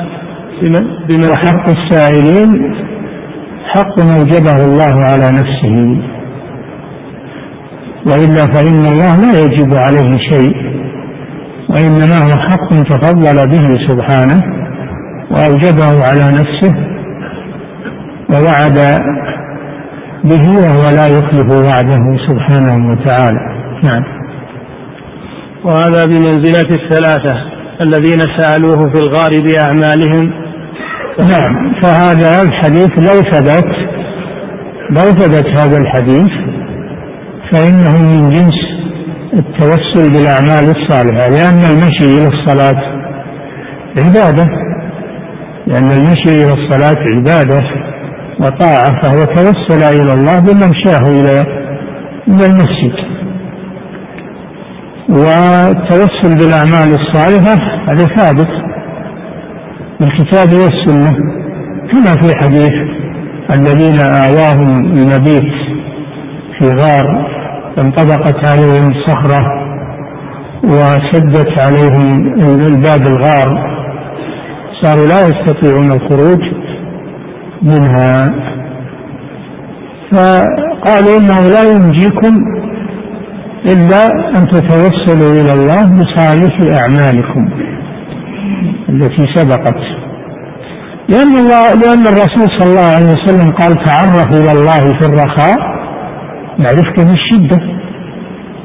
B: بما حق السائلين حق أوجبه الله على نفسه. وإلا فإن الله لا يجب عليه شيء وإنما هو حق تفضل به سبحانه وأوجبه على نفسه ووعد به وهو لا يخلف وعده سبحانه وتعالى. نعم.
A: وهذا بمنزلة الثلاثة الذين سألوه في الغار بأعمالهم.
B: نعم. فهذا الحديث لو ثبت لو ثبت هذا الحديث فإنه من جنس التوسل بالأعمال الصالحة لأن المشي إلى الصلاة عبادة. لأن المشي إلى الصلاة عبادة وطاعة فهو توسل إلى الله بممشاه إلى إلى المسجد. والتوسل بالأعمال الصالحة هذا ثابت بالكتاب والسنة كما في حديث الذين آواهم المبيت في غار انطبقت عليهم صخرة وسدت عليهم الباب الغار. صاروا لا يستطيعون الخروج منها. فقالوا إنه لا ينجيكم إلا أن تتوسلوا إلى الله بصالح أعمالكم التي سبقت. لأن الله لأن الرسول صلى الله عليه وسلم قال تعرفوا إلى الله في الرخاء. يعرفك في الشدة.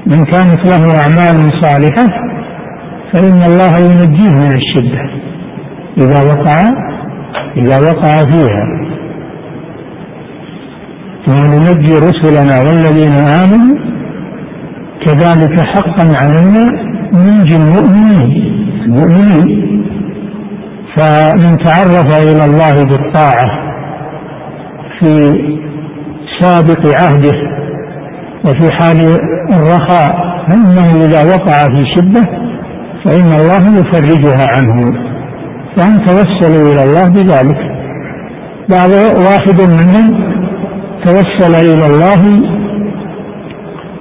B: من كانت له اعمال صالحة فإن الله ينجيه من الشدة. إذا وقع إذا وقع فيها. وننجي رسلنا والذين آمنوا كذلك حقا علينا ننجي المؤمنين. المؤمنين. فمن تعرف إلى الله بالطاعة في سابق عهده وفي حال الرخاء فإنه إذا وقع في شدة فإن الله يفرجها عنه. فهم توسلوا إلى الله بذلك. بعض واحد منهم توسل إلى الله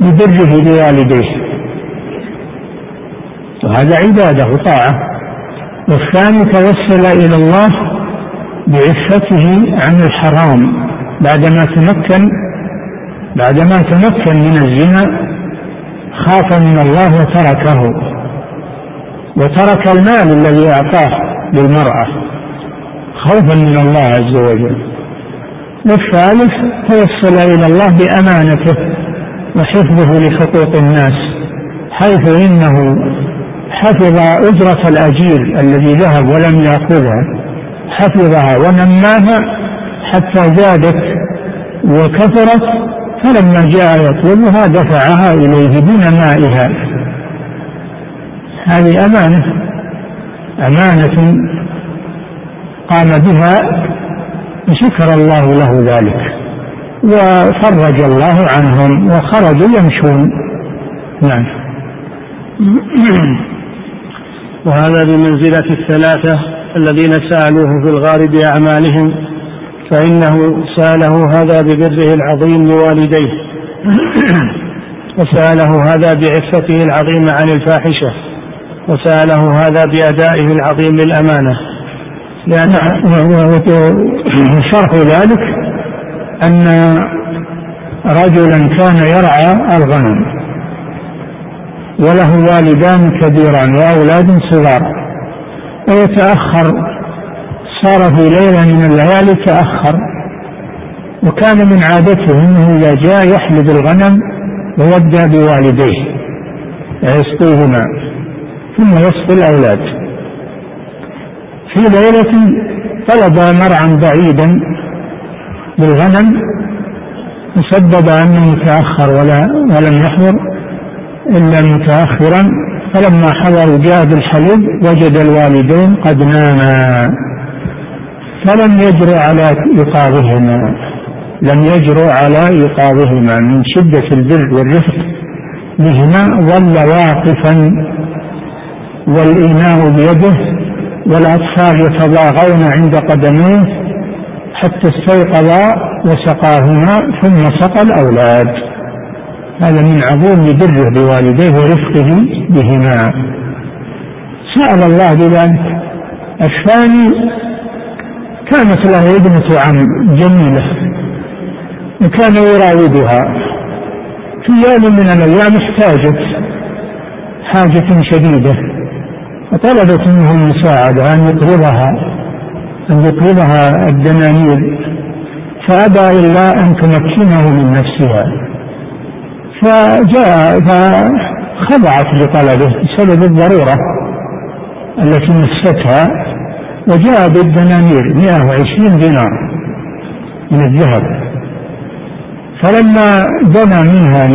B: ببره لوالديه وهذا عبادة وطاعة. والثاني توسل إلى الله بعفته عن الحرام بعدما تمكن بعدما تمكن من الزنا خاف من الله وتركه. وترك المال الذي أعطاه للمرأة. خوفا من الله عز وجل. والثالث توسل إلى الله بأمانته وحفظه لحقوق الناس حيث إنه حفظ أجرة الأجير الذي ذهب ولم يأخذها. حفظها ونماها حتى زادت وكثرت فلما جاء يطلبها دفعها إليه بنمائها هذه أمانة. أمانة قام بها شكر الله له ذلك. وفرج الله عنهم وخرجوا يمشون. نعم.
A: وهذا بمنزلة الثلاثة الذين سألوه في الغار بأعمالهم. فإنه سأله هذا ببره العظيم لوالديه. وسأله هذا بعفته العظيمة عن الفاحشة. وسأله هذا بأدائه العظيم للأمانة
B: لأن شرح ذلك أن رجلا كان يرعى الغنم. وله والدان كبيران وأولاد صغار. ويتأخر صار في ليلة من الليالي تأخر وكان من عادته أنه إذا جاء يحلب الغنم ويبدأ بوالديه يسقيهما ثم يسقي الأولاد. في ليلة طلب مرعا بعيدا بالغنم وسبب أنه تأخر ولا ولم يحضر إلا متأخرا فلما حضر جاء بالحليب وجد الوالدين قد ناما. فلم يجرؤ على إيقاظهما لم يجرؤ على إيقاظهما من شدة البر والرفق. بهما ظل واقفا والإناء بيده والأطفال يتضاغون عند قدميه حتى استيقظا وسقاهما ثم سقى الأولاد. هذا من عظيم بره بوالديه ورفقه بهما. سأل الله بذلك. الثاني كانت له ابنة عم جميلة وكان يراودها في يوم من الأيام احتاجت حاجة شديدة فطلبت منه المساعدة أن يقرضها أن يقرضها الدنانير فأبى إلا أن تمكنه من نفسها. فجاء فخضعت لطلبه بسبب الضرورة التي مستها وجاء بالدنانير 120 دينار من الذهب. فلما دنا منها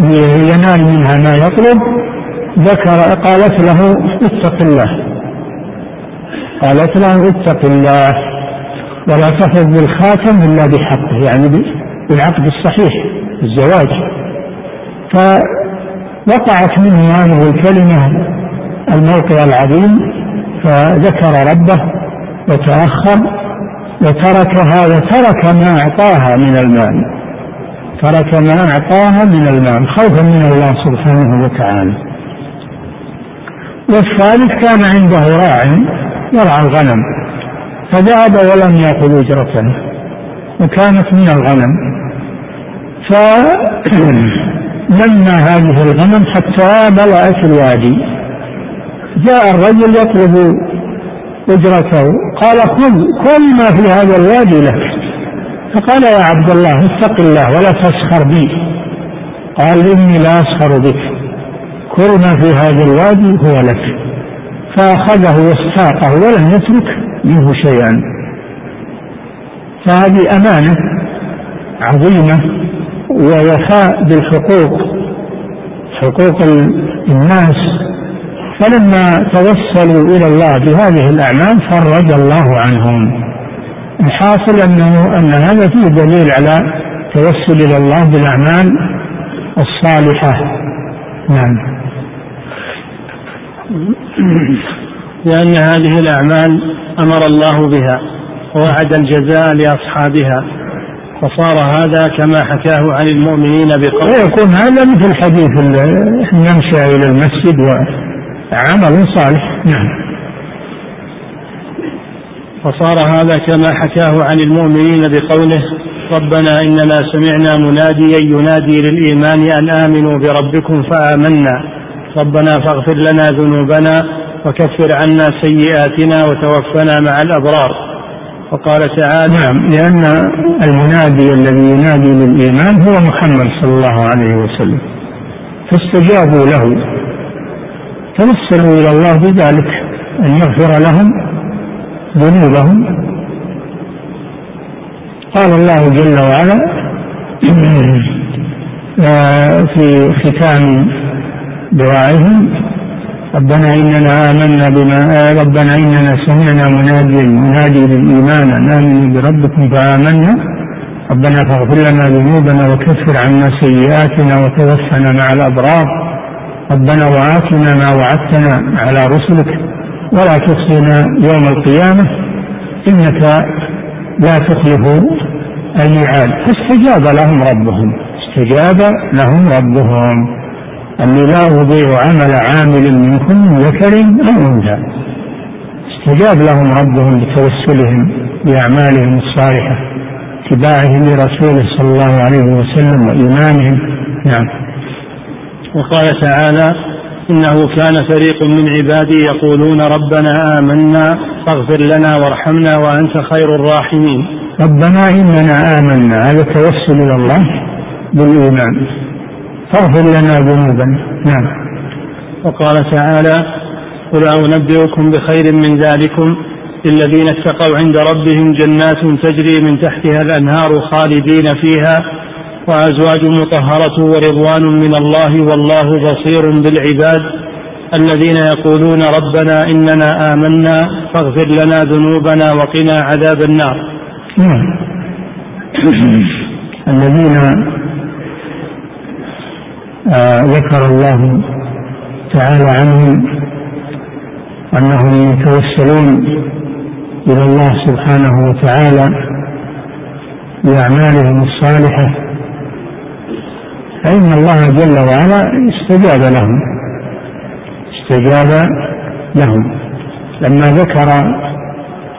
B: لينال [CLEARS THROAT] منها ما يطلب ذكر قالت له اتق الله. قالت له اتق الله ولا تحفظ بالخاتم إلا بحقه يعني بالعقد الصحيح الزواج. فوقعت منه هذه الكلمة الموقع العظيم فذكر ربه وتأخر وتركها وترك ما أعطاها من المال ترك ما أعطاها من المال خوفا من الله سبحانه وتعالى. والثالث كان عنده راع يرعى الغنم فذهب ولم يأخذ أجرته وكانت من الغنم. فلما هذه الغنم حتى ملأت الوادي جاء الرجل يطلب أجرته. قال خذ كل ما في هذا الوادي لك. فقال يا عبد الله اتق الله ولا تسخر بي. قال إني لا أسخر بك. كل ما في هذا الوادي هو لك. فأخذه واستاقه ولم يترك منه شيئا. فهذه أمانة عظيمة ووفاء بالحقوق حقوق الناس فلما توسلوا إلى الله بهذه الأعمال فرج الله عنهم. الحاصل أنه أن هذا فيه دليل على توسل إلى الله بالأعمال الصالحة. نعم.
A: لأن هذه الأعمال أمر الله بها ووعد الجزاء لأصحابها فصار هذا كما حكاه عن المؤمنين بقول
B: ويكون هذا مثل حديث نمشي إلى المسجد وعمل صالح. نعم.
A: فصار هذا كما حكاه عن المؤمنين بقوله ربنا إننا سمعنا مناديا ينادي للإيمان أن آمنوا بربكم فآمنا. ربنا فاغفر لنا ذنوبنا وكفر عنا سيئاتنا وتوفنا مع الأبرار. وقال تعالى
B: نعم لأن المنادي الذي ينادي للإيمان هو محمد صلى الله عليه وسلم. فاستجابوا له. توسلوا إلى الله بذلك أن يغفر لهم ذنوبهم. قال الله جل وعلا [CLEARS THROAT] في ختام دعائهم ربنا إننا آمنا بما ربنا إننا سمعنا مناديا ينادي للإيمان أن آمنوا بربكم فآمنا. ربنا فاغفر لنا ذنوبنا وكفر عنا سيئاتنا وتوفنا مع الأبرار. ربنا وآتنا ما وعدتنا على رسلك ولا تخزنا يوم القيامة. إنك لا تخلف الميعاد. فاستجاب لهم ربهم. استجاب لهم ربهم. أني لا أضيع عمل عامل منكم من ذكر أو أنثى. استجاب لهم ربهم بتوسلهم بأعمالهم الصالحة اتباعهم لرسوله صلى الله عليه وسلم وإيمانهم. نعم.
A: وقال تعالى إنه كان فريق من عبادي يقولون ربنا آمنا فاغفر لنا وارحمنا وأنت خير الراحمين.
B: ربنا إننا آمنا. هذا توسل إلى الله بالإيمان. فاغفر لنا ذنوبنا. نعم.
A: وقال تعالى قل أنبئكم بخير من ذلكم. للذين اتقوا عند ربهم جنات تجري من تحتها الأنهار خالدين فيها. وأزواج مطهرة ورضوان من الله والله بصير بالعباد الذين يقولون ربنا إننا آمنا فاغفر لنا ذنوبنا وقنا عذاب النار.
B: نعم. الذين آه ذكر الله تعالى عنهم أنهم يتوسلون إلى الله سبحانه وتعالى بأعمالهم الصالحة فإن الله جل وعلا استجاب لهم. استجاب لهم. لما ذكر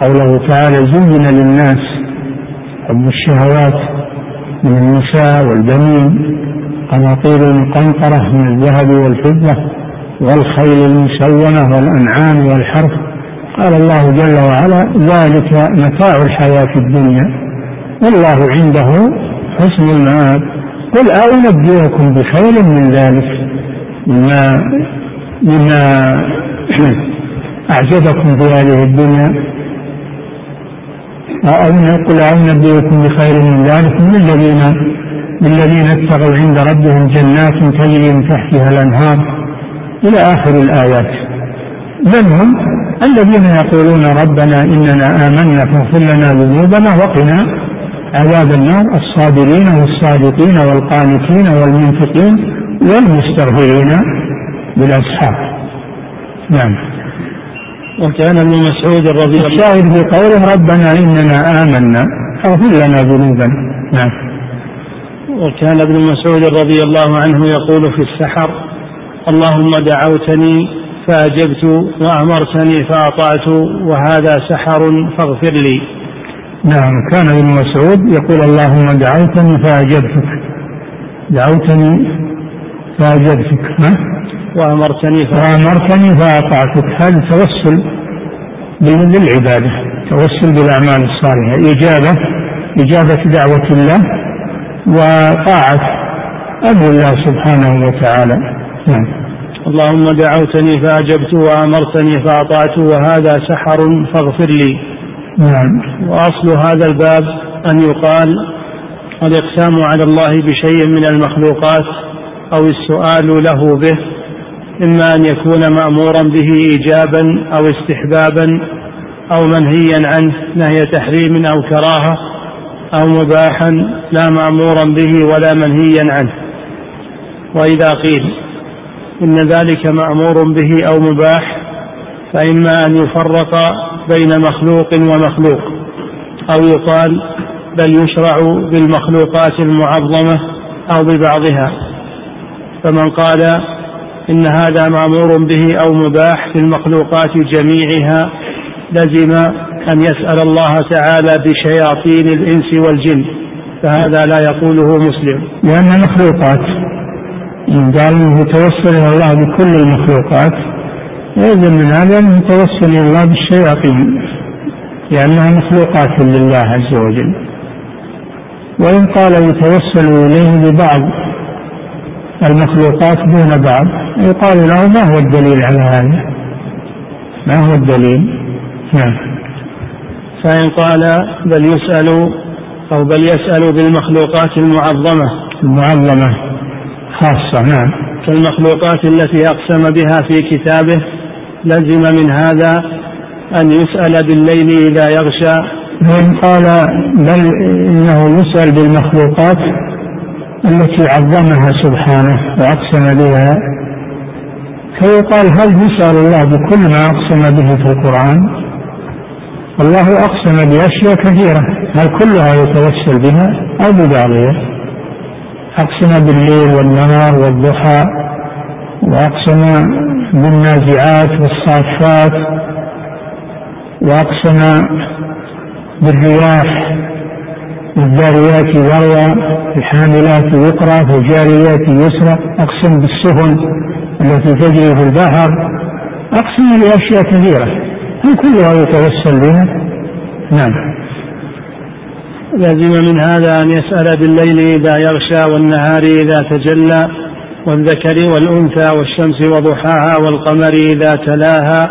B: قوله تعالى زين للناس حب الشهوات من النساء والبنين قناطير المقنطرة من الذهب والفضة والخيل المسومة والأنعام والحرث. قال الله جل وعلا ذلك متاع الحياة الدنيا والله عنده حسن المآب. قل أنبئكم بخير من ذلك مما مما [CLEARS THROAT] أعجبكم في هذه الدنيا؟ أو قل أنبئكم بخير من ذلك من الذين للذين اتقوا عند ربهم جنات تجري من تحتها الأنهار إلى آخر الآيات. من هم؟ الذين يقولون ربنا إننا آمنا فاغفر لنا ذنوبنا وقنا عذاب النار الصابرين والصادقين والقانتين والمنفقين والمستغفرين بالأسحار. نعم.
A: وكان ابن مسعود رضي الله
B: الشاهد في قوله ربنا إننا آمنا فاغفر لنا ذنوبنا. نعم.
A: وكان ابن مسعود رضي الله عنه يقول في السحر اللهم دعوتني فأجبت وأمرتني فأطعت وهذا سحر فاغفر لي.
B: نعم كان ابن مسعود يقول اللهم دعوتني فأجبتك. دعوتني فأجبتك ها؟
A: وأمرتني
B: وأمرتني فأطعتك. هذا توسل بالعبادة توسل بالأعمال الصالحة. إجابة إجابة دعوة الله وطاعة أمر الله سبحانه وتعالى. نعم.
A: اللهم دعوتني فأجبت وأمرتني فأطعت وهذا سحر فاغفر لي.
B: نعم.
A: وأصل هذا الباب أن يقال الإقسام على الله بشيء من المخلوقات أو السؤال له به إما أن يكون مأمورا به إيجابا أو استحبابا أو منهيا عنه نهي تحريم أو كراهة أو مباحا لا مأمورا به ولا منهيا عنه. وإذا قيل إن ذلك مأمور به أو مباح فإما أن يفرق بين مخلوق ومخلوق أو يقال بل يشرع بالمخلوقات المعظمة أو ببعضها. فمن قال إن هذا مأمور به أو مباح في المخلوقات جميعها لزم أن يسأل الله تعالى بشياطين الإنس والجن فهذا لا يقوله مسلم.
B: لأن مخلوقات إن قال أنه توسل إلى الله بكل المخلوقات يلزم من هذا أنه توسل إلى الله بالشياطين لأنها مخلوقات لله عز وجل. وإن قال يتوسل إليه ببعض المخلوقات دون بعض يقال له ما هو الدليل على هذا؟ ما هو الدليل؟ نعم.
A: فإن قال بل يسأل أو بل يسأل بالمخلوقات المعظمة.
B: المعظمة خاصة نعم.
A: كالمخلوقات التي أقسم بها في كتابه لزم من هذا أن يسأل بالليل إذا يغشى.
B: وإن قال بل إنه يسأل بالمخلوقات التي عظمها سبحانه وأقسم بها فيقال هل يسأل الله بكل ما أقسم به في القرآن؟ الله أقسم بأشياء كثيرة هل كلها يتوسل بها أو ببعضها أقسم بالليل والنهار والضحى وأقسم بالنازعات والصافات وأقسم بالرياح والذاريات ذروة الحاملات وقرا فالجاريات يسرا أقسم بالسفن التي تجري في البحر أقسم بأشياء كثيرة هل كلها يتوسل بها؟ نعم
A: لازم من هذا أن يسأل بالليل إذا يغشى والنهار إذا تجلى والذكر والأنثى والشمس وضحاها والقمر إذا تلاها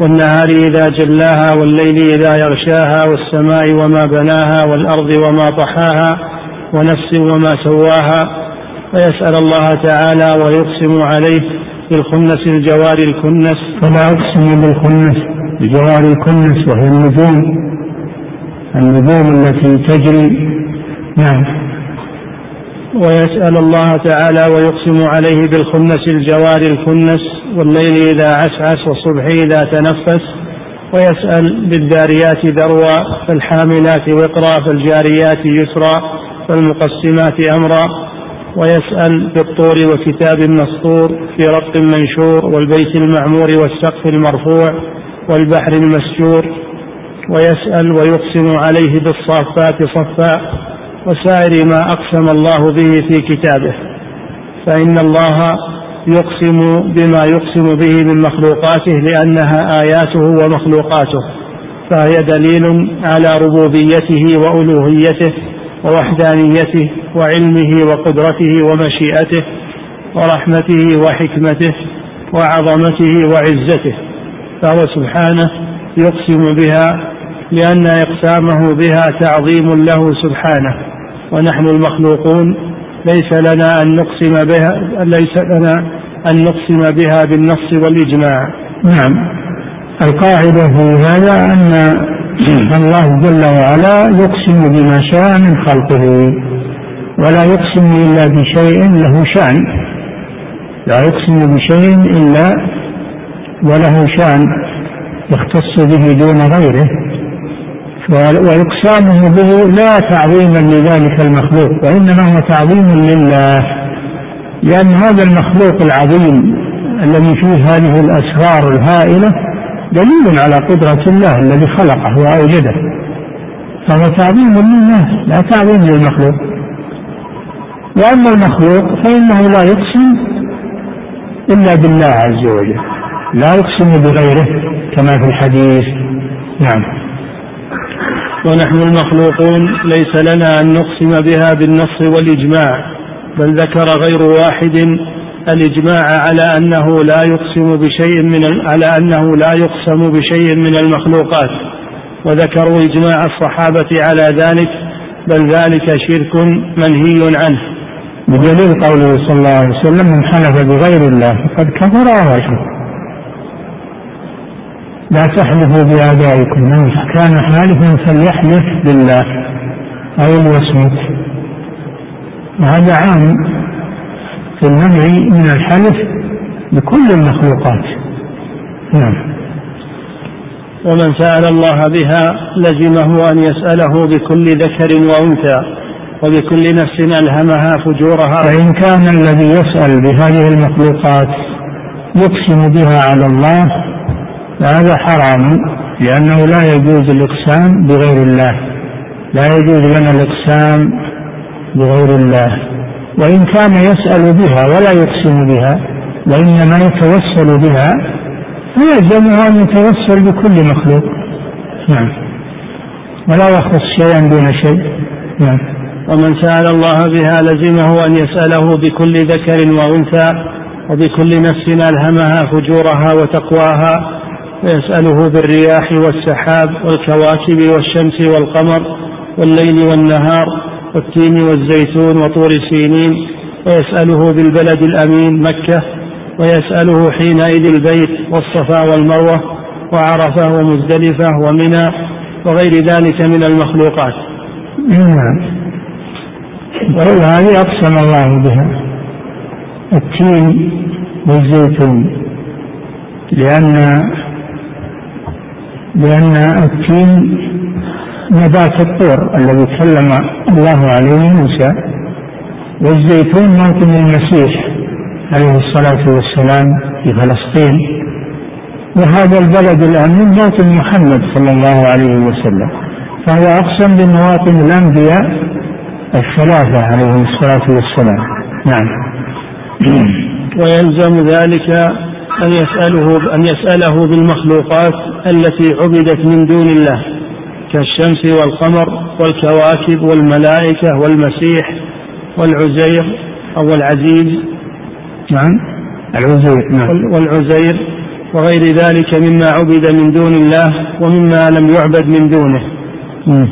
A: والنهار إذا جلاها والليل إذا يغشاها والسماء وما بناها والأرض وما طحاها ونفس وما سواها ويسأل الله تعالى ويقسم عليه بالخنس الجوار الكنس.
B: فلا أقسم بالخنس بجوار الكنس وهي النجوم. النجوم التي تجري. نعم.
A: ويسأل الله تعالى ويقسم عليه بالخنس الجوار الكنس والليل إذا عسعس والصبح إذا تنفس ويسأل بالذاريات ذروا فالحاملات وقرا فالجاريات يسرا فالمقسمات أمرا ويسأل بالطور وكتاب مسطور في رق منشور والبيت المعمور والسقف المرفوع والبحر المسجور ويسأل ويقسم عليه بالصافات صفا وسائر ما أقسم الله به في كتابه. فإن الله يقسم بما يقسم به من مخلوقاته لأنها آياته ومخلوقاته. فهي دليل على ربوبيته وألوهيته ووحدانيته وعلمه وقدرته ومشيئته ورحمته وحكمته وعظمته وعزته. فهو سبحانه يقسم بها لأن إقسامه بها تعظيم له سبحانه ونحن المخلوقون ليس لنا أن نقسم بها ليس لنا أن نقسم بها بالنص والإجماع.
B: نعم. القاعدة في هذا أن الله جل وعلا يقسم بما شاء من خلقه ولا يقسم إلا بشيء له شأن. لا يقسم بشيء إلا وله شأن يختص به دون غيره. وإقسامه به لا تعظيما لذلك المخلوق وإنما هو تعظيم لله لأن هذا المخلوق العظيم الذي فيه هذه الأسرار الهائلة دليل على قدرة الله الذي خلقه وأوجده فهو تعظيم لله لا تعظيم للمخلوق. وأما المخلوق فإنه لا يقسم إلا بالله عز وجل لا يقسم بغيره كما في الحديث. نعم.
A: ونحن المخلوقون ليس لنا أن نقسم بها بالنص والإجماع بل ذكر غير واحد الإجماع على أنه لا يقسم بشيء من على أنه لا يقسم بشيء من المخلوقات وذكروا إجماع الصحابة على ذلك بل ذلك شرك منهي عنه.
B: بدليل قوله صلى الله عليه وسلم من حلف بغير الله فقد كفر وأشرك لا تحلفوا بآبائكم. من كان حالفا فليحلف بالله أو ليصمت. وهذا عام في المنع من الحلف بكل المخلوقات. نعم.
A: ومن سأل الله بها لزمه أن يسأله بكل ذكر وأنثى وبكل نفس ألهمها فجورها.
B: فإن كان الذي يسأل بهذه المخلوقات يقسم بها على الله فهذا حرام لأنه لا يجوز الإقسام بغير الله. لا يجوز لنا الإقسام بغير الله. وإن كان يسأل بها ولا يقسم بها وإنما يتوسل بها فيلزمه أن يتوسل بكل مخلوق. نعم. ولا يخص شيئا دون شيء. نعم.
A: ومن سأل الله بها لزمه أن يسأله بكل ذكر وأنثى وبكل نفس ألهمها فجورها وتقواها ويسأله بالرياح والسحاب والكواكب والشمس والقمر والليل والنهار والتين والزيتون وطور سينين ويسأله بالبلد الأمين مكة ويسأله حينئذ البيت والصفا والمروة وعرفة ومزدلفة ومنى وغير ذلك من المخلوقات.
B: نعم هذه أقسم الله بها. التين والزيتون لأن لأن التين نبات الطور الذي كلم الله عليه موسى والزيتون موطن المسيح عليه الصلاة والسلام في فلسطين. وهذا البلد الأمين موطن محمد صلى الله عليه وسلم. فهو أقسم بمواطن الأنبياء الثلاثة عليهم الصلاة والسلام. نعم.
A: ويلزم ذلك أن يسأله أن يسأله بالمخلوقات التي عبدت من دون الله كالشمس والقمر والكواكب والملائكة والمسيح والعزير أو العزيز.
B: نعم. العزير نعم.
A: والعزير وغير ذلك مما عبد من دون الله ومما لم يعبد من دونه. م.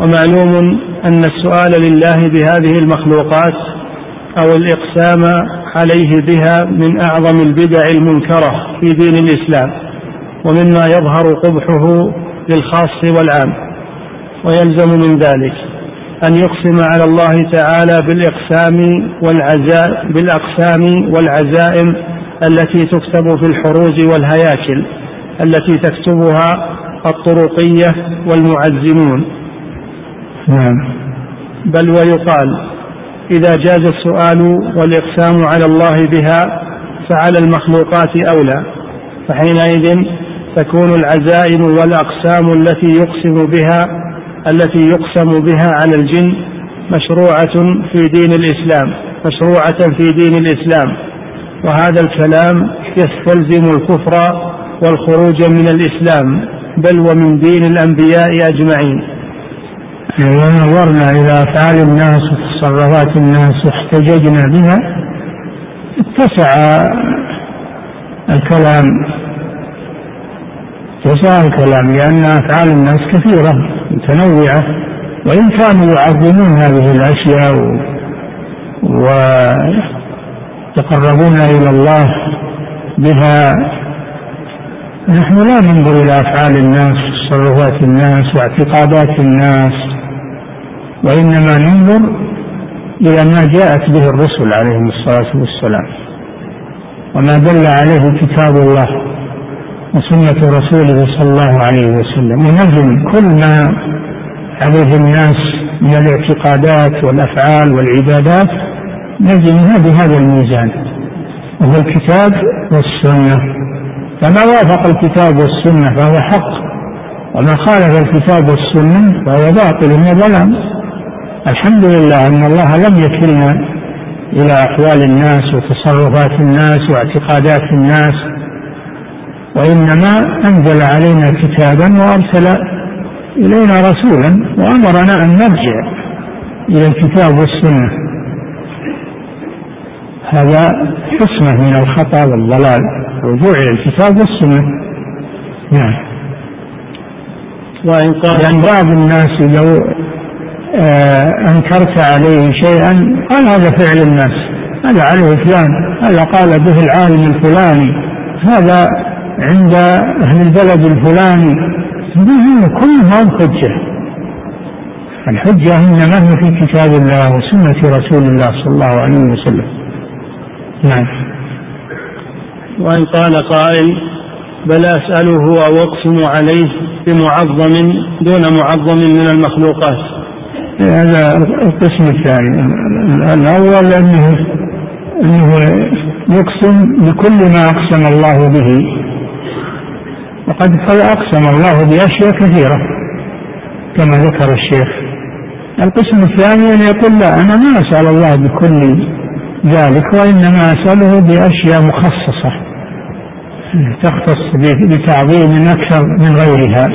A: ومعلوم أن السؤال لله بهذه المخلوقات أو الإقسام عليه بها من أعظم البدع المنكرة في دين الإسلام ومما يظهر قبحه للخاص والعام ويلزم من ذلك أن يقسم على الله تعالى بالإقسام والعزاء بالأقسام والعزائم التي تكتب في الحروز والهياكل التي تكتبها الطرقية والمعزمون.
B: نعم.
A: بل ويقال إذا جاز السؤال والإقسام على الله بها فعلى المخلوقات أولى فحينئذ تكون العزائم والأقسام التي يقسم بها التي يقسم بها على الجن مشروعة في دين الإسلام مشروعة في دين الإسلام. وهذا الكلام يستلزم الكفر والخروج من الإسلام بل ومن دين الأنبياء أجمعين.
B: إذا نظرنا إلى أفعال الناس وتصرفات الناس واحتججنا بها. اتسع الكلام اتسع الكلام لأن أفعال الناس كثيرة متنوعة وإن كانوا يعظمون هذه الأشياء ويتقربون إلى الله بها نحن لا ننظر إلى أفعال الناس وتصرفات الناس واعتقادات الناس وإنما ننظر إلى ما جاءت به الرسل عليهم الصلاة والسلام وما دل عليه كتاب الله وسنة رسوله صلى الله عليه وسلم ونجم كل ما عليه الناس من الاعتقادات والأفعال والعبادات نجمها بهذا الميزان وهو الكتاب والسنة. فما وافق الكتاب والسنة فهو حق وما خالف الكتاب والسنة فهو باطل وضلال الحمد لله أن الله لم يكلنا إلى أحوال الناس وتصرفات الناس واعتقادات الناس وإنما أنزل علينا كتابا وأرسل إلينا رسولا وأمرنا أن نرجع إلى الكتاب والسنة. هذا حسنة من الخطأ والضلال الرجوع إلى الكتاب والسنة. نعم. وإن قال لأن بعض الناس لو أنكرت عليه شيئا قال هذا فعل الناس. هذا عليه فلان هذا قال به العالم الفلاني. هذا عند أهل البلد الفلاني. كلها حجة الحجة إنما هي في كتاب الله وسنة رسول الله صلى الله عليه وسلم. نعم.
A: وإن قال قائل بل أسأله أو أقسم عليه بمعظم دون معظم من المخلوقات.
B: هذا القسم الثاني. الأول أنه أنه يقسم بكل ما أقسم الله به. وقد أقسم الله بأشياء كثيرة كما ذكر الشيخ. القسم الثاني أن يقول لا أنا ما أسأل الله بكل ذلك وإنما أسأله بأشياء مخصصة تختص بتعظيم أكثر من غيرها.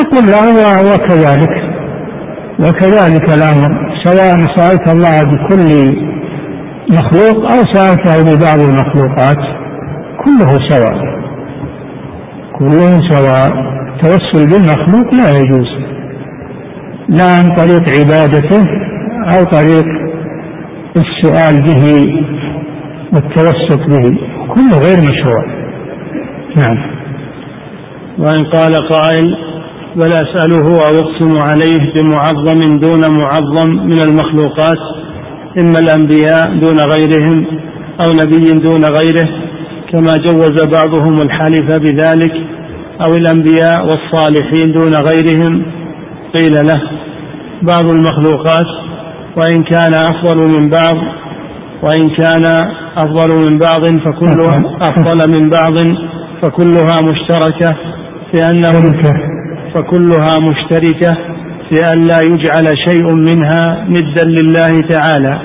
B: نقول له وكذلك. وكذلك الأمر سواء سألت الله بكل مخلوق أو سألته ببعض المخلوقات كله سواء. كله سواء. التوسل بالمخلوق لا يجوز. لا عن طريق عبادته أو طريق السؤال به والتوسط به كله غير مشروع. نعم.
A: وإن قال قائل بل أسأله أو أقسم عليه بمعظم دون معظم من المخلوقات إما الأنبياء دون غيرهم أو نبي دون غيره كما جوز بعضهم الحلف بذلك أو الأنبياء والصالحين دون غيرهم. قيل له بعض المخلوقات وإن كان أفضل من بعض وإن كان أفضل من بعض فكلها أفضل. من بعض فكلها مشتركة في أنه فكلها مشتركة في أن لا يجعل شيء منها ندا لله تعالى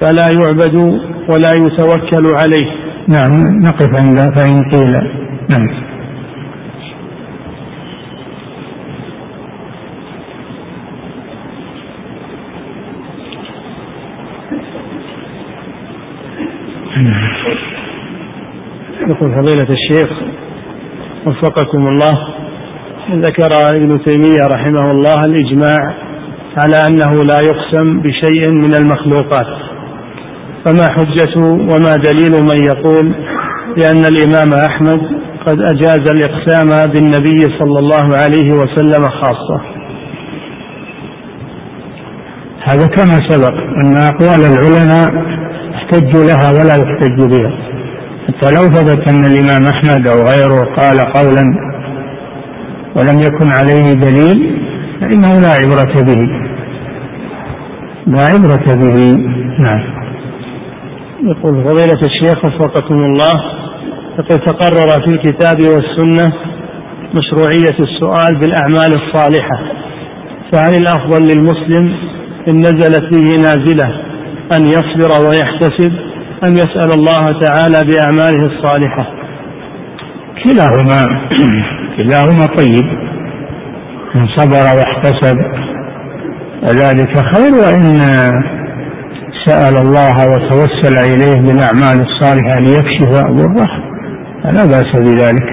A: فلا يعبد ولا يتوكل عليه.
B: نعم نقف عند فإن قيل نعم.
A: يقول فضيلة الشيخ وفقكم الله ذكر ابن تيمية رحمه الله الإجماع على أنه لا يقسم بشيء من المخلوقات فما حجة وما دليل من يقول بأن الإمام أحمد قد أجاز الإقسام بالنبي صلى الله عليه وسلم خاصة.
B: هذا كما سبق أن أقوال العلماء احتجوا لها ولا يحتج بها. حتى لو ثبت أن الإمام أحمد أو غيره قال قولا ولم يكن عليه دليل فإنه لا عبرة به. لا عبرة به. نعم.
A: يقول فضيلة الشيخ وفقكم الله لقد تقرر في الكتاب والسنة مشروعية السؤال بالأعمال الصالحة فهل الأفضل للمسلم إن نزلت به نازلة أن يصبر ويحتسب أم يسأل الله تعالى بأعماله الصالحة؟
B: كلاهما. كلاهما طيب. من صبر واحتسب. ذلك خير وإن سأل الله وتوسل إليه بالأعمال الصالحة ليكشف ضره فلا بأس بذلك.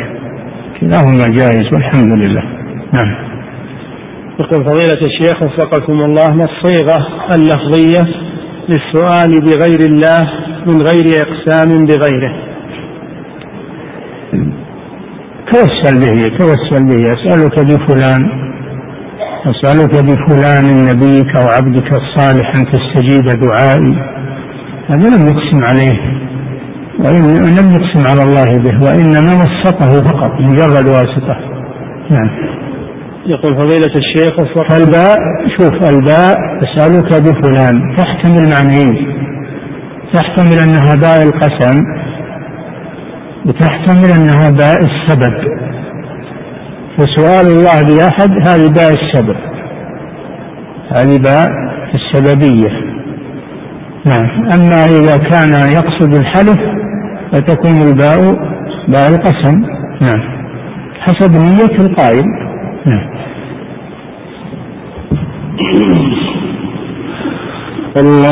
B: كلاهما جائز والحمد لله. نعم.
A: يقول فضيلة الشيخ وفقكم الله ما الصيغة اللفظية للسؤال بغير الله من غير إقسام بغيره؟
B: توسل به توسل به أسألك بفلان أسألك بفلان نبيك أو عبدك الصالح أن تستجيب دعائي. هذا لم يقسم عليه وإن لم يقسم على الله به وإنما وسطه فقط مجرد واسطة. نعم.
A: يقول فضيلة الشيخ
B: فالباء شوف الباء أسألك بفلان. تحتمل معنيين. تحتمل أنها باء القسم وتحتمل أنها باء السبب. فسؤال الله لأحد هذه باء السبب. هذه باء السببية. نعم. أما إذا كان يقصد الحلف فتكون الباء باء القسم. نعم. حسب نية القائل. نعم.
C: الله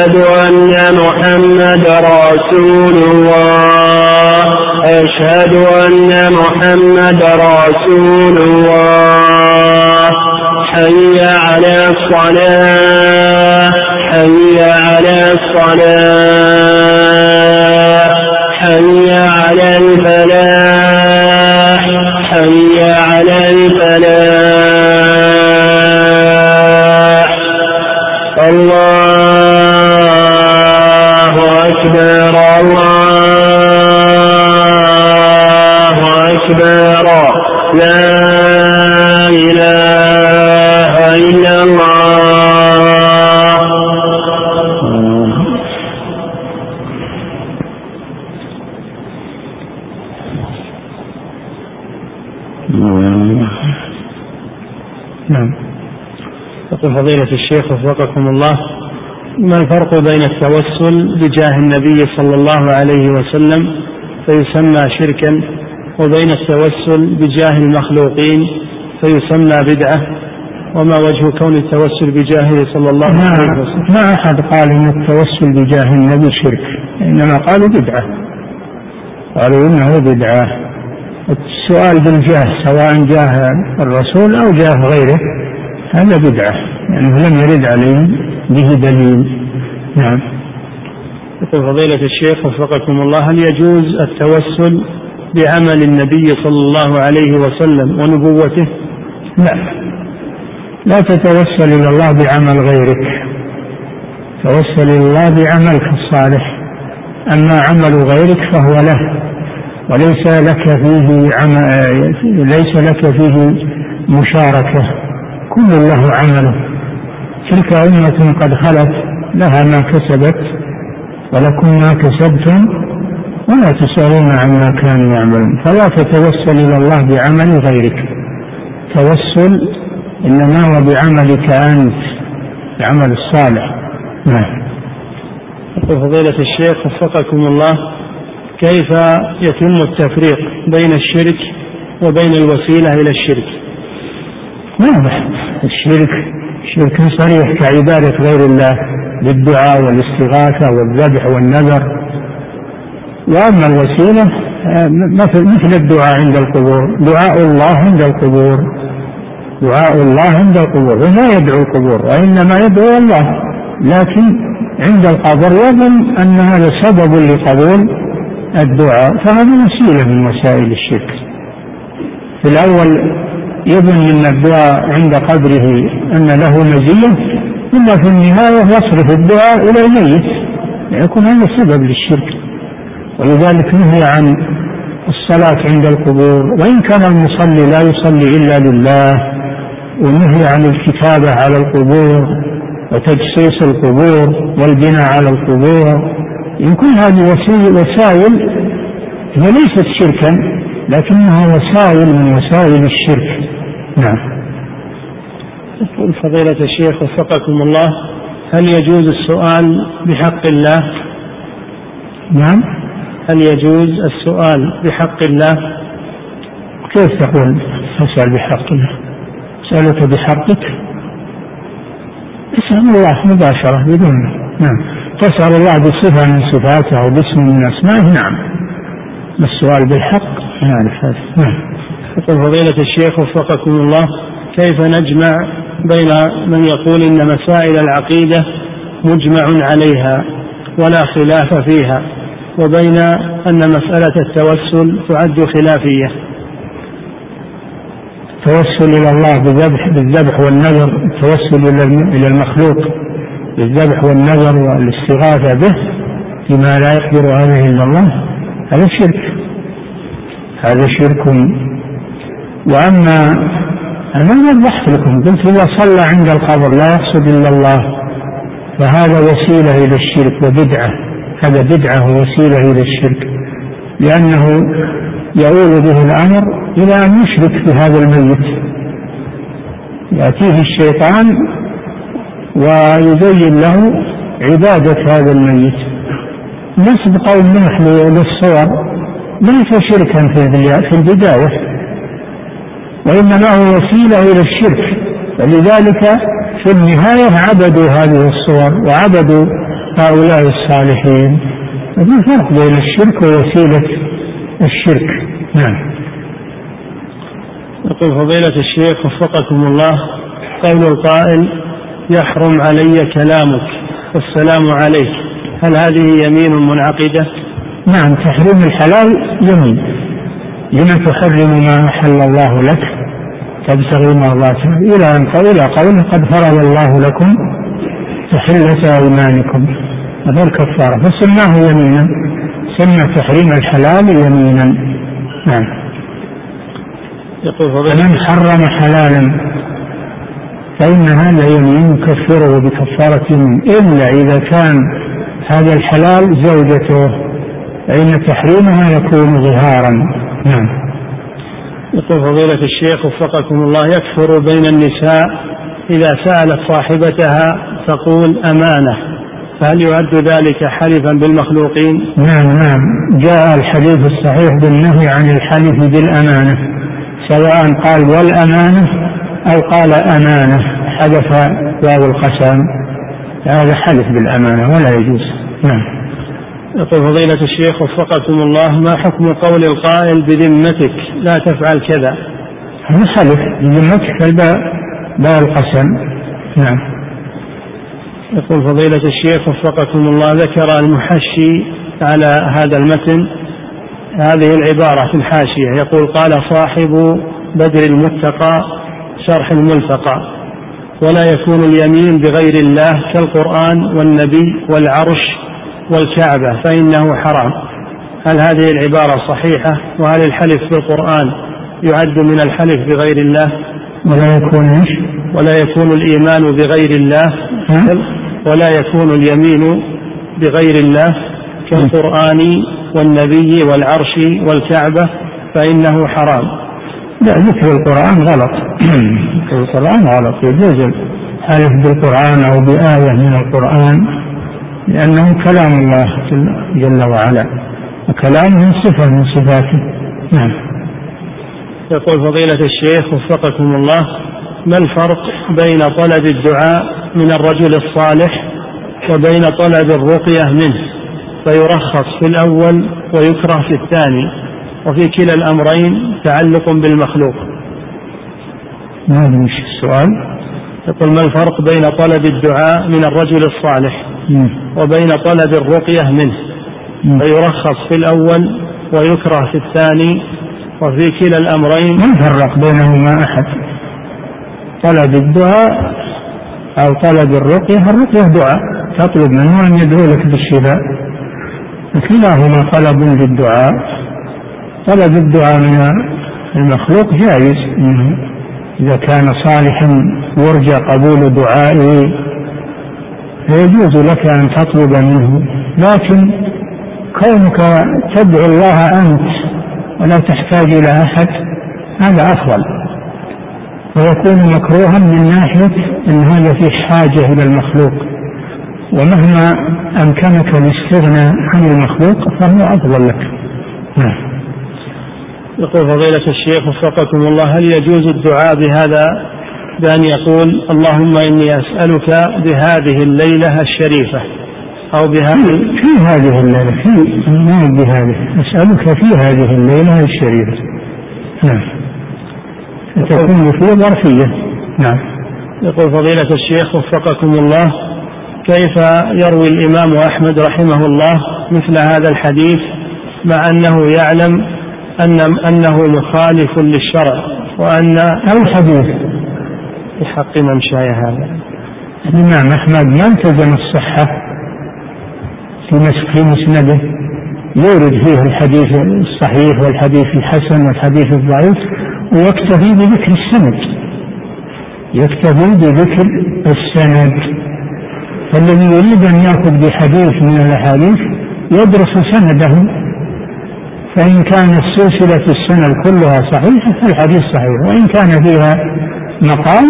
C: أشهد أن محمد رسول الله. أشهد أن محمد رسول الله. حي على الصلاة. حي على الصلاة. وفقكم الله ما الفرق بين التوسل بجاه النبي صلى الله عليه وسلم فيسمى شركا وبين التوسل بجاه المخلوقين فيسمى بدعة؟ وما وجه كون التوسل بجاهه صلى الله عليه وسلم؟
B: ما أحد قال أن التوسل بجاه النبي شرك إنما قالوا بدعة. قالوا إنه بدعة. السؤال بالجاه سواء جاه الرسول أو جاه غيره هذا بدعة. يعني لم يرد عليه به دليل. نعم.
C: يقول فضيلة الشيخ وفقكم الله هل يجوز التوسل بعمل النبي صلى الله عليه وسلم ونبوته؟
B: لا. لا تتوسل إلى الله بعمل غيرك. توسل إلى الله بعملك الصالح. أما عمل غيرك فهو له. وليس لك فيه عم... ليس لك فيه مشاركة. كل له عمله. تلك أمة قد خلت لها ما كسبت ولكم ما كسبتم ولا تسألون عما كانوا يعملون. فلا تتوسل إلى الله بعمل غيرك. توسل إنما هو بعملك أنت العمل الصالح. نعم.
C: يقول فضيلة الشيخ وفقكم الله كيف يتم التفريق بين الشرك وبين الوسيلة إلى الشرك؟
B: واضح الشرك شرك صريح كعبادة غير الله بالدعاء والاستغاثة والذبح والنذر. وأما الوسيلة آه، مثل مثل الدعاء عند القبور. دعاء الله عند القبور. دعاء الله عند القبور. وما يدعو القبور وإنما يدعو الله. لكن عند القبر يظن أن هذا سبب لقبول الدعاء. فهذه وسيلة من وسائل الشرك. في الأول يظن أن الدعاء عند قبره أن له مزية ثم في النهاية يصرف الدعاء إلى الميت يكون هذا سبب للشرك. ولذلك نهي عن الصلاة عند القبور وإن كان المصلي لا يصلي إلا لله ونهي عن الكتابة على القبور وتجسيس القبور والبناء على القبور. إن كل هذه وسائل هي ليست شركا لكنها وسائل من وسائل الشرك. نعم.
C: يقول فضيلة الشيخ وفقكم الله هل يجوز السؤال بحق الله؟
B: نعم.
C: هل يجوز السؤال بحق الله؟
B: كيف تقول تسأل بحق الله؟ سألك بحقك؟ اسأل الله مباشرة بدون نعم. تسأل الله بصفة من صفاته أو باسم من أسمائه؟ نعم. السؤال بالحق؟ نعرف. هذا نعم.
C: يقول فضيلة الشيخ وفقكم الله كيف نجمع
A: بين من يقول إن مسائل العقيدة مجمع عليها ولا خلاف فيها وبين أن مسألة التوسل تعد خلافية.
B: التوسل إلى الله بذبح بالذبح والنذر التوسل إلى المخلوق بالذبح والنذر والاستغاثة به فيما لا يقدر عليه إلا الله. هذا شرك. هذا شرك. وأما أنا ما وضحت لكم. قلت إذا صلى عند القبر لا يقصد إلا الله. فهذا وسيلة إلى الشرك وبدعة. هذا بدعة ووسيلة إلى الشرك. لأنه يؤول به الأمر إلى أن يشرك في هذا الميت. يأتيه الشيطان ويزين له عبادة هذا الميت. نسب قول نوح للصور ليس شركا في البداية. وإنما هو وسيلة إلى الشرك. فلذلك في النهاية عبدوا هذه الصور وعبدوا هؤلاء الصالحين. في فرق بين الشرك ووسيلة الشرك. نعم.
A: يقول فضيلة الشيخ وفقكم الله قول القائل يحرم علي كلامك والسلام عليك. هل هذه يمين منعقدة؟
B: نعم تحريم الحلال يمين. لم تحرم ما أحل الله لك؟ تبتغي مرضاته إلى أن إلى قوله قد فرض الله لكم تحلة أيمانكم. هذا الكفارة. فسماه يمينا. سمى تحريم الحلال يمينا. نعم. يقول فمن حرم حلالا فإن هذا يمين يكفره بكفارة يمين. إلا إذا كان هذا الحلال زوجته فإن تحريمها يكون ظهارا. نعم.
A: يقول فضيلة الشيخ وفقكم الله يكفر بين النساء إذا سألت صاحبتها تقول أمانة فهل يعد ذلك حلفا بالمخلوقين؟
B: نعم نعم. جاء الحديث الصحيح بالنهي عن الحلف بالأمانة سواء قال والأمانة أو قال أمانة حذف واو القسم هذا حلف بالأمانة ولا يجوز. نعم.
A: يقول فضيلة الشيخ وفقكم الله ما حكم قول القائل بذمتك؟ لا تفعل كذا.
B: هذا حلف بذمتك الباء باء القسم نعم.
A: يقول فضيلة الشيخ وفقكم الله ذكر المحشي على هذا المتن. هذه العبارة في الحاشية يقول قال صاحب بدر المتقى شرح الملتقى ولا يكون اليمين بغير الله كالقرآن والنبي والعرش والكعبة فإنه حرام. هل هذه العبارة صحيحة؟ وهل الحلف بالقرآن يعد من الحلف بغير الله؟
B: ولا يكون إيش؟
A: ولا يكون الإيمان بغير الله؟ ولا يكون اليمين بغير الله؟ كالقرآن والنبي والعرش والكعبة فإنه حرام.
B: لا ذكر القرآن غلط. [COUGHS] ذكر القرآن غلط يجوز الحلف بالقرآن أو بآية من القرآن. لأنه كلام الله جل وعلا وكلامه صفة من صفاته. نعم.
A: يقول فضيلة الشيخ وفقكم الله ما الفرق بين طلب الدعاء من الرجل الصالح وبين طلب الرقية منه؟ فيرخص في الأول ويكره في الثاني وفي كلا الأمرين تعلق بالمخلوق.
B: ما مش السؤال؟
A: يقول ما الفرق بين طلب الدعاء من الرجل الصالح وبين طلب الرقية منه. فيرخص في الأول ويكره في الثاني. وفي كلا الأمرين
B: ما فرق بينهما أحد. طلب الدعاء أو طلب الرقية الرقية دعاء. تطلب منه أن يدعو لك بالشفاء. كلاهما طلب للدعاء. طلب الدعاء من المخلوق جائز. إذا كان صالحا يرجى قبول دعائه. فيجوز لك أن تطلب منه لكن كونك تدعو الله أنت ولا تحتاج إلى أحد هذا أفضل. ويكون مكروها من ناحية أن هذا في حاجة إلى المخلوق. ومهما أمكنك الاستغناء عن المخلوق فهو أفضل لك. نعم.
A: يقول فضيلة الشيخ وفقكم الله هل يجوز الدعاء بهذا بأن يقول اللهم إني أسألك بهذه الليلة الشريفة أو بهذه
B: في هذه الليلة في ما بهذه؟ أسألك في هذه الليلة الشريفة. نعم. تكون في ظرفية. نعم.
A: يقول فضيلة الشيخ وفقكم الله كيف يروي الإمام أحمد رحمه الله مثل هذا الحديث مع أنه يعلم أن أنه مخالف للشرع وأن
B: الحديث
A: في حق من شاء هذا.
B: الإمام أحمد ما التزم الصحة في مسنده. يورد فيه الحديث الصحيح والحديث الحسن والحديث الضعيف ويكتفي بذكر السند. يكتفي بذكر السند. فالذي يريد أن يأخذ بحديث من الأحاديث يدرس سنده. فإن كانت سلسلة السند كلها صحيحة فالحديث صحيح. وإن كان فيها مقال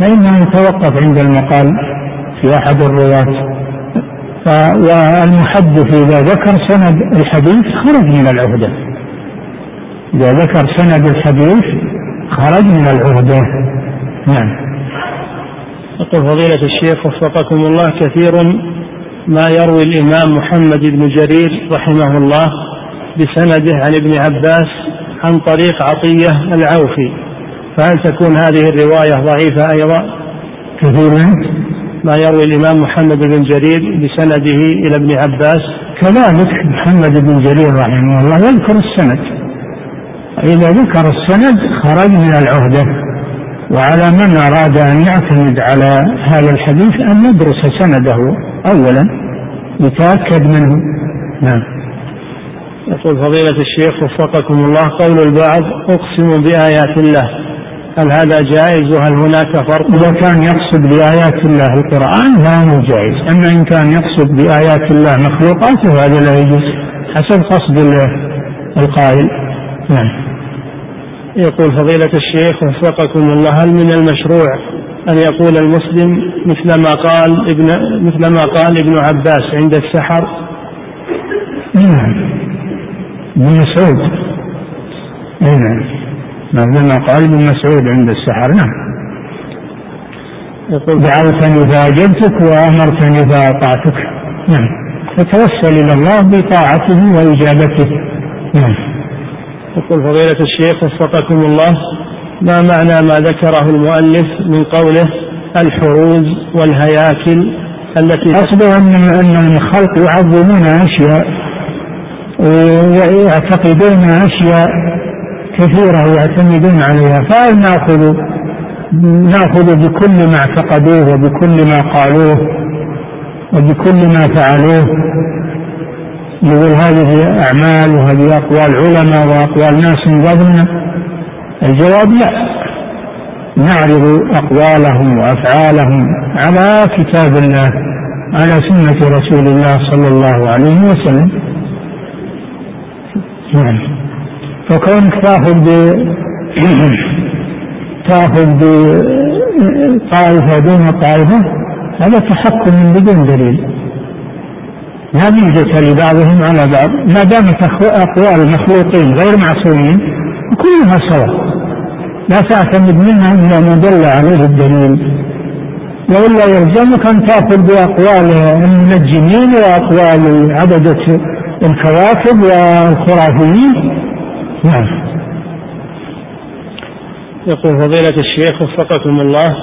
B: فإنه يتوقف عند المقال في أحد الرواة. والمحدث إذا ذكر سند الحديث خرج من العهدة. إذا ذكر سند الحديث خرج من العهدة. نعم.
A: يقول فضيلة الشيخ وفقكم الله كثير ما يروي الإمام محمد بن جرير رحمه الله بسنده عن ابن عباس عن طريق عطية العوفي. فهل تكون هذه الرواية ضعيفة أيضا؟
B: كثير
A: ما يروي الإمام محمد بن جرير بسنده إلى ابن عباس.
B: كذلك محمد بن جرير رحمه الله يذكر السند. إذا ذكر السند خرج من العهدة وعلى من أراد أن يعتمد على هذا الحديث أن يدرس سنده أولا يتأكد منه. نعم.
A: يقول فضيلة الشيخ وفقكم الله قول البعض أقسم بآيات الله. هل هذا جائز وهل هناك فرق؟
B: إذا كان يقصد بآيات الله القرآن فهو جائز، أما إن كان يقصد بآيات الله مخلوقات فهذا لا يجوز حسب قصد القائل. نعم.
A: يقول فضيلة الشيخ وفقكم الله هل من المشروع أن يقول المسلم مثل ما قال ابن مثل ما قال ابن عباس عند السحر؟
B: نعم. ابن مسعود. نعم. مثل قال ابن مسعود عند السحر. نعم. يقول دعوتني فأجبتك وأمرتني فأطعتك نعم. فتوسل إلى الله بطاعته وإجابته. نعم.
A: يقول فضيلة الشيخ وفقكم الله ما معنى ما ذكره المؤلف من قوله الحروز والهياكل التي
B: أصبح أن أن الخلق يعظمون أشياء ويعتقدون أشياء كثيرة يعتمدون عليها فهل نأخذ ناخذ بكل ما اعتقدوه وبكل ما قالوه وبكل ما فعلوه. نقول هذه أعمال وهذه أقوال علماء وأقوال ناس من قبلنا الجواب لا. نعرض أقوالهم وأفعالهم على كتاب الله على سنة رسول الله صلى الله عليه وسلم. نعم. فكونك تأخذ ب تأخذ بطائفة دون طائفة هذا تحكم بدون دليل. لا ميزة لبعضهم على بعض. ما دامت أقوال المخلوقين غير معصومين كلها سواء لا تعتمد منها إلا ما دل عليه الدليل. وإلا يلزمك أن تأخذ بأقوال المنجمين وأقوال عبدة الكواكب والخرافيين. نعم
A: يقول فضيلة الشيخ وفقكم الله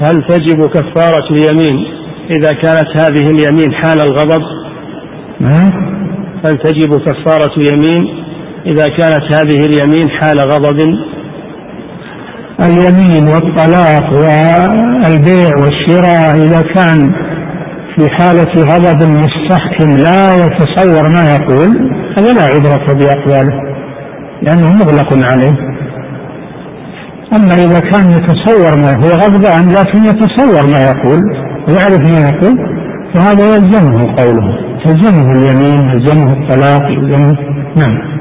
A: هل تجب كفارة اليمين إذا كانت هذه اليمين حال الغضب؟
B: نعم
A: هل تجب كفارة يمين إذا كانت هذه اليمين حال غضب؟
B: اليمين والطلاق والبيع والشراء إذا كان في حالة غضب مستحكم لا يتصور ما يقول هذا لا عبرة بأقواله لأنه مغلق عليه. أما إذا كان يتصور ما هو غضبان لكن يتصور ما يقول ويعرف ما يقول فهذا يلزمه قوله. يلزمه اليمين يلزمه الطلاق يلزمه نعم.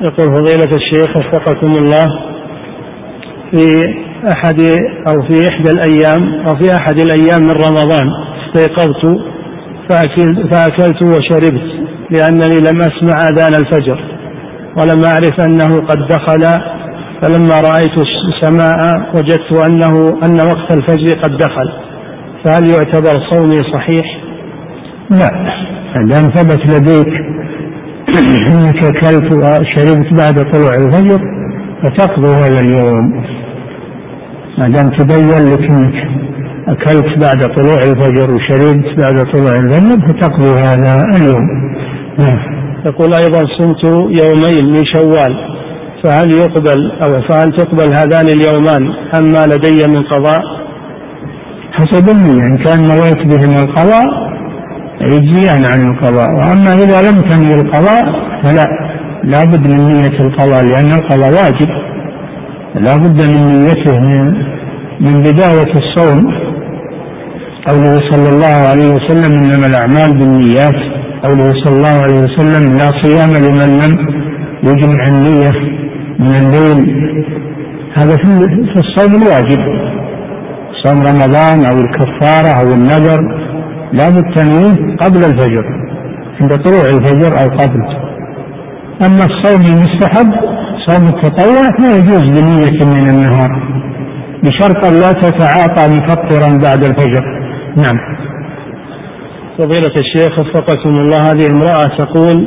A: يقول فضيلة الشيخ وفقكم الله في أحد أو في إحدى الأيام أو في أحد الأيام من رمضان استيقظت فأكلت, وشربت لأنني لم أسمع أذان الفجر. ولم أعرف أنه قد دخل فلما رأيت السماء وجدت أنه أن وقت الفجر قد دخل. فهل يعتبر صومي صحيح؟
B: لا. ما ثبت لديك [CLEARS THROAT] أنك أكلت وشربت بعد طلوع الفجر فتقضي هذا اليوم. ما دام تبين لك أنك أكلت بعد طلوع الفجر وشربت بعد طلوع الفجر فتقضي هذا اليوم.
A: نعم. يقول أيضا صمت يومين من شوال فهل يقبل أو فهل تقبل هذان اليومان؟ ام ما لدي من قضاء؟
B: حسب النية إن كان نويت بهما القضاء يجزيان عن القضاء. وأما إذا لم تنوي القضاء فلا لا بد من نية القضاء لأن القضاء واجب. لا بد من نيته من بداية الصوم. قوله صلى الله عليه وسلم إنما الأعمال بالنيات. قوله صلى الله عليه وسلم لا صيام لمن لم يجمع النية من الليل. هذا في الصوم الواجب. صوم رمضان أو الكفارة أو النذر لا بالتنويه قبل الفجر عند طلوع الفجر أو قبل. أما الصوم المستحب صوم التطوع لا يجوز بنية من النهار بشرط أن لا تتعاطى مفطرا بعد الفجر. نعم.
A: فضيلة الشيخ وفقكم الله. هذه امرأة تقول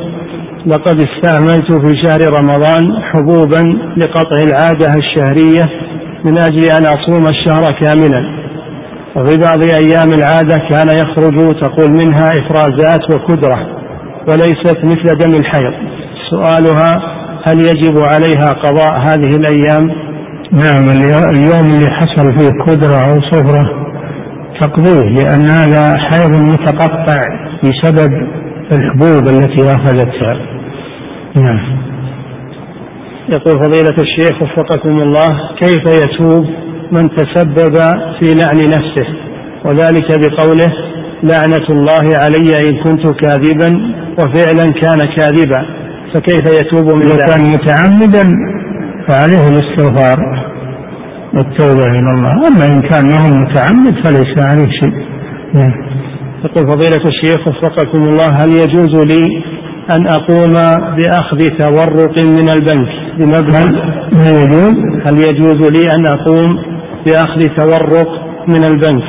A: لقد استعملت في شهر رمضان حبوبا لقطع العادة الشهرية من أجل أن أصوم الشهر كاملا. وفي بعض أيام العادة كان يخرج تقول منها إفرازات وكدرة وليست مثل دم الحيض. سؤالها هل يجب عليها قضاء هذه الأيام؟
B: نعم اليوم اللي حصل فيه كدرة أو صفرة تقضيه لأن هذا حيض متقطع بسبب الحبوب التي أخذتها. نعم.
A: يقول فضيلة الشيخ وفقكم الله كيف يتوب من تسبب في لعن نفسه؟ وذلك بقوله لعنة الله علي إن كنت كاذبا وفعلا كان كاذبا. فكيف يتوب من
B: كان متعمدا فعليه الاستغفار. والتوبة إلى الله. أما إن كان هو متعمد فليس عليه شيء. نعم.
A: يقول فضيلة الشيخ وفقكم الله هل يجوز لي أن أقوم بأخذ تورق من البنك بمبلغ؟
B: هل يجوز؟
A: هل يجوز لي أن أقوم بأخذ تورق من البنك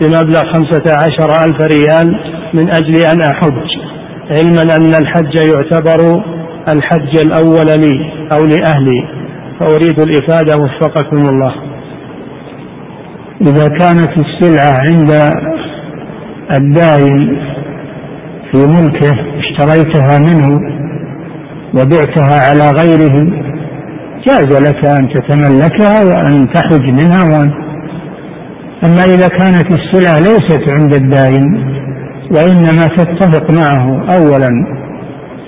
A: بمبلغ خمسة عشر ألف ريال من أجل أن أحج؟ علما أن الحج يعتبر الحج الأول لي أو لأهلي. فأريد الإفادة وفقكم الله.
B: إذا كانت السلعة عند الدائن في ملكه اشتريتها منه وبعتها على غيره جاز لك أن تتملكها وأن تحج منها وأن أما إذا كانت السلعة ليست عند الدائن وإنما تتفق معه أولا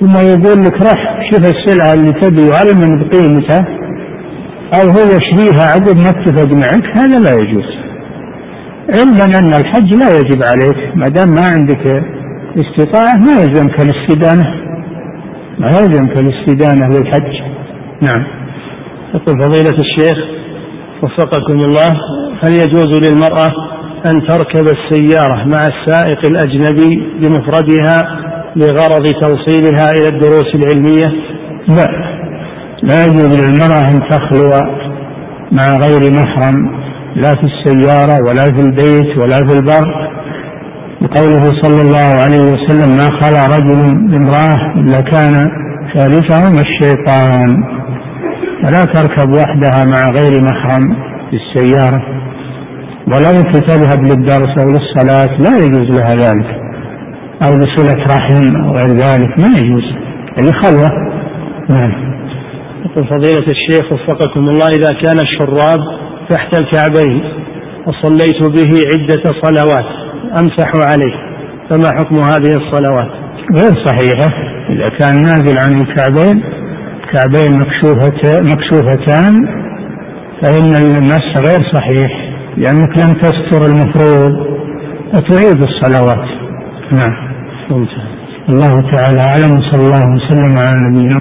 B: ثم يقول لك رح شوف السلعة اللي تبي وعلم بقيمتها أو هو يشريها عقب ما اتفق معك هذا لا يجوز. علما أن الحج لا يجب عليك ما دام ما عندك استطاعة ما يلزمك الاستدانة. ما يلزمك الاستدانة للحج. نعم.
A: يقول فضيلة الشيخ وفقكم الله هل يجوز للمرأة أن تركب السيارة مع السائق الأجنبي بمفردها لغرض توصيلها إلى الدروس العلمية؟
B: لا. لا يجوز للمرأة أن تخلو مع غير محرم لا في السيارة ولا في البيت ولا في البر. بقوله صلى الله عليه وسلم ما خلا رجل بامرأة إلا كان ثالثهما الشيطان. فلا تركب وحدها مع غير محرم في السيارة. ولو تذهب للدرس أو للصلاة لا يجوز لها ذلك. أو لصلة رحم أو غير ذلك ما يجوز. يعني خلوة. نعم.
A: يقول فضيلة الشيخ وفقكم الله إذا كان الشراب تحت الكعبين وصليت به عدة صلوات أمسح عليه فما حكم هذه الصلوات؟
B: غير صحيحة. إذا كان نازل عن الكعبين كعبين مكشوفة مكشوفتان فإن المس غير صحيح لأنك لم تستر المفروض وتعيد الصلوات. نعم. الله تعالى أعلم صلى الله وسلم على نبينا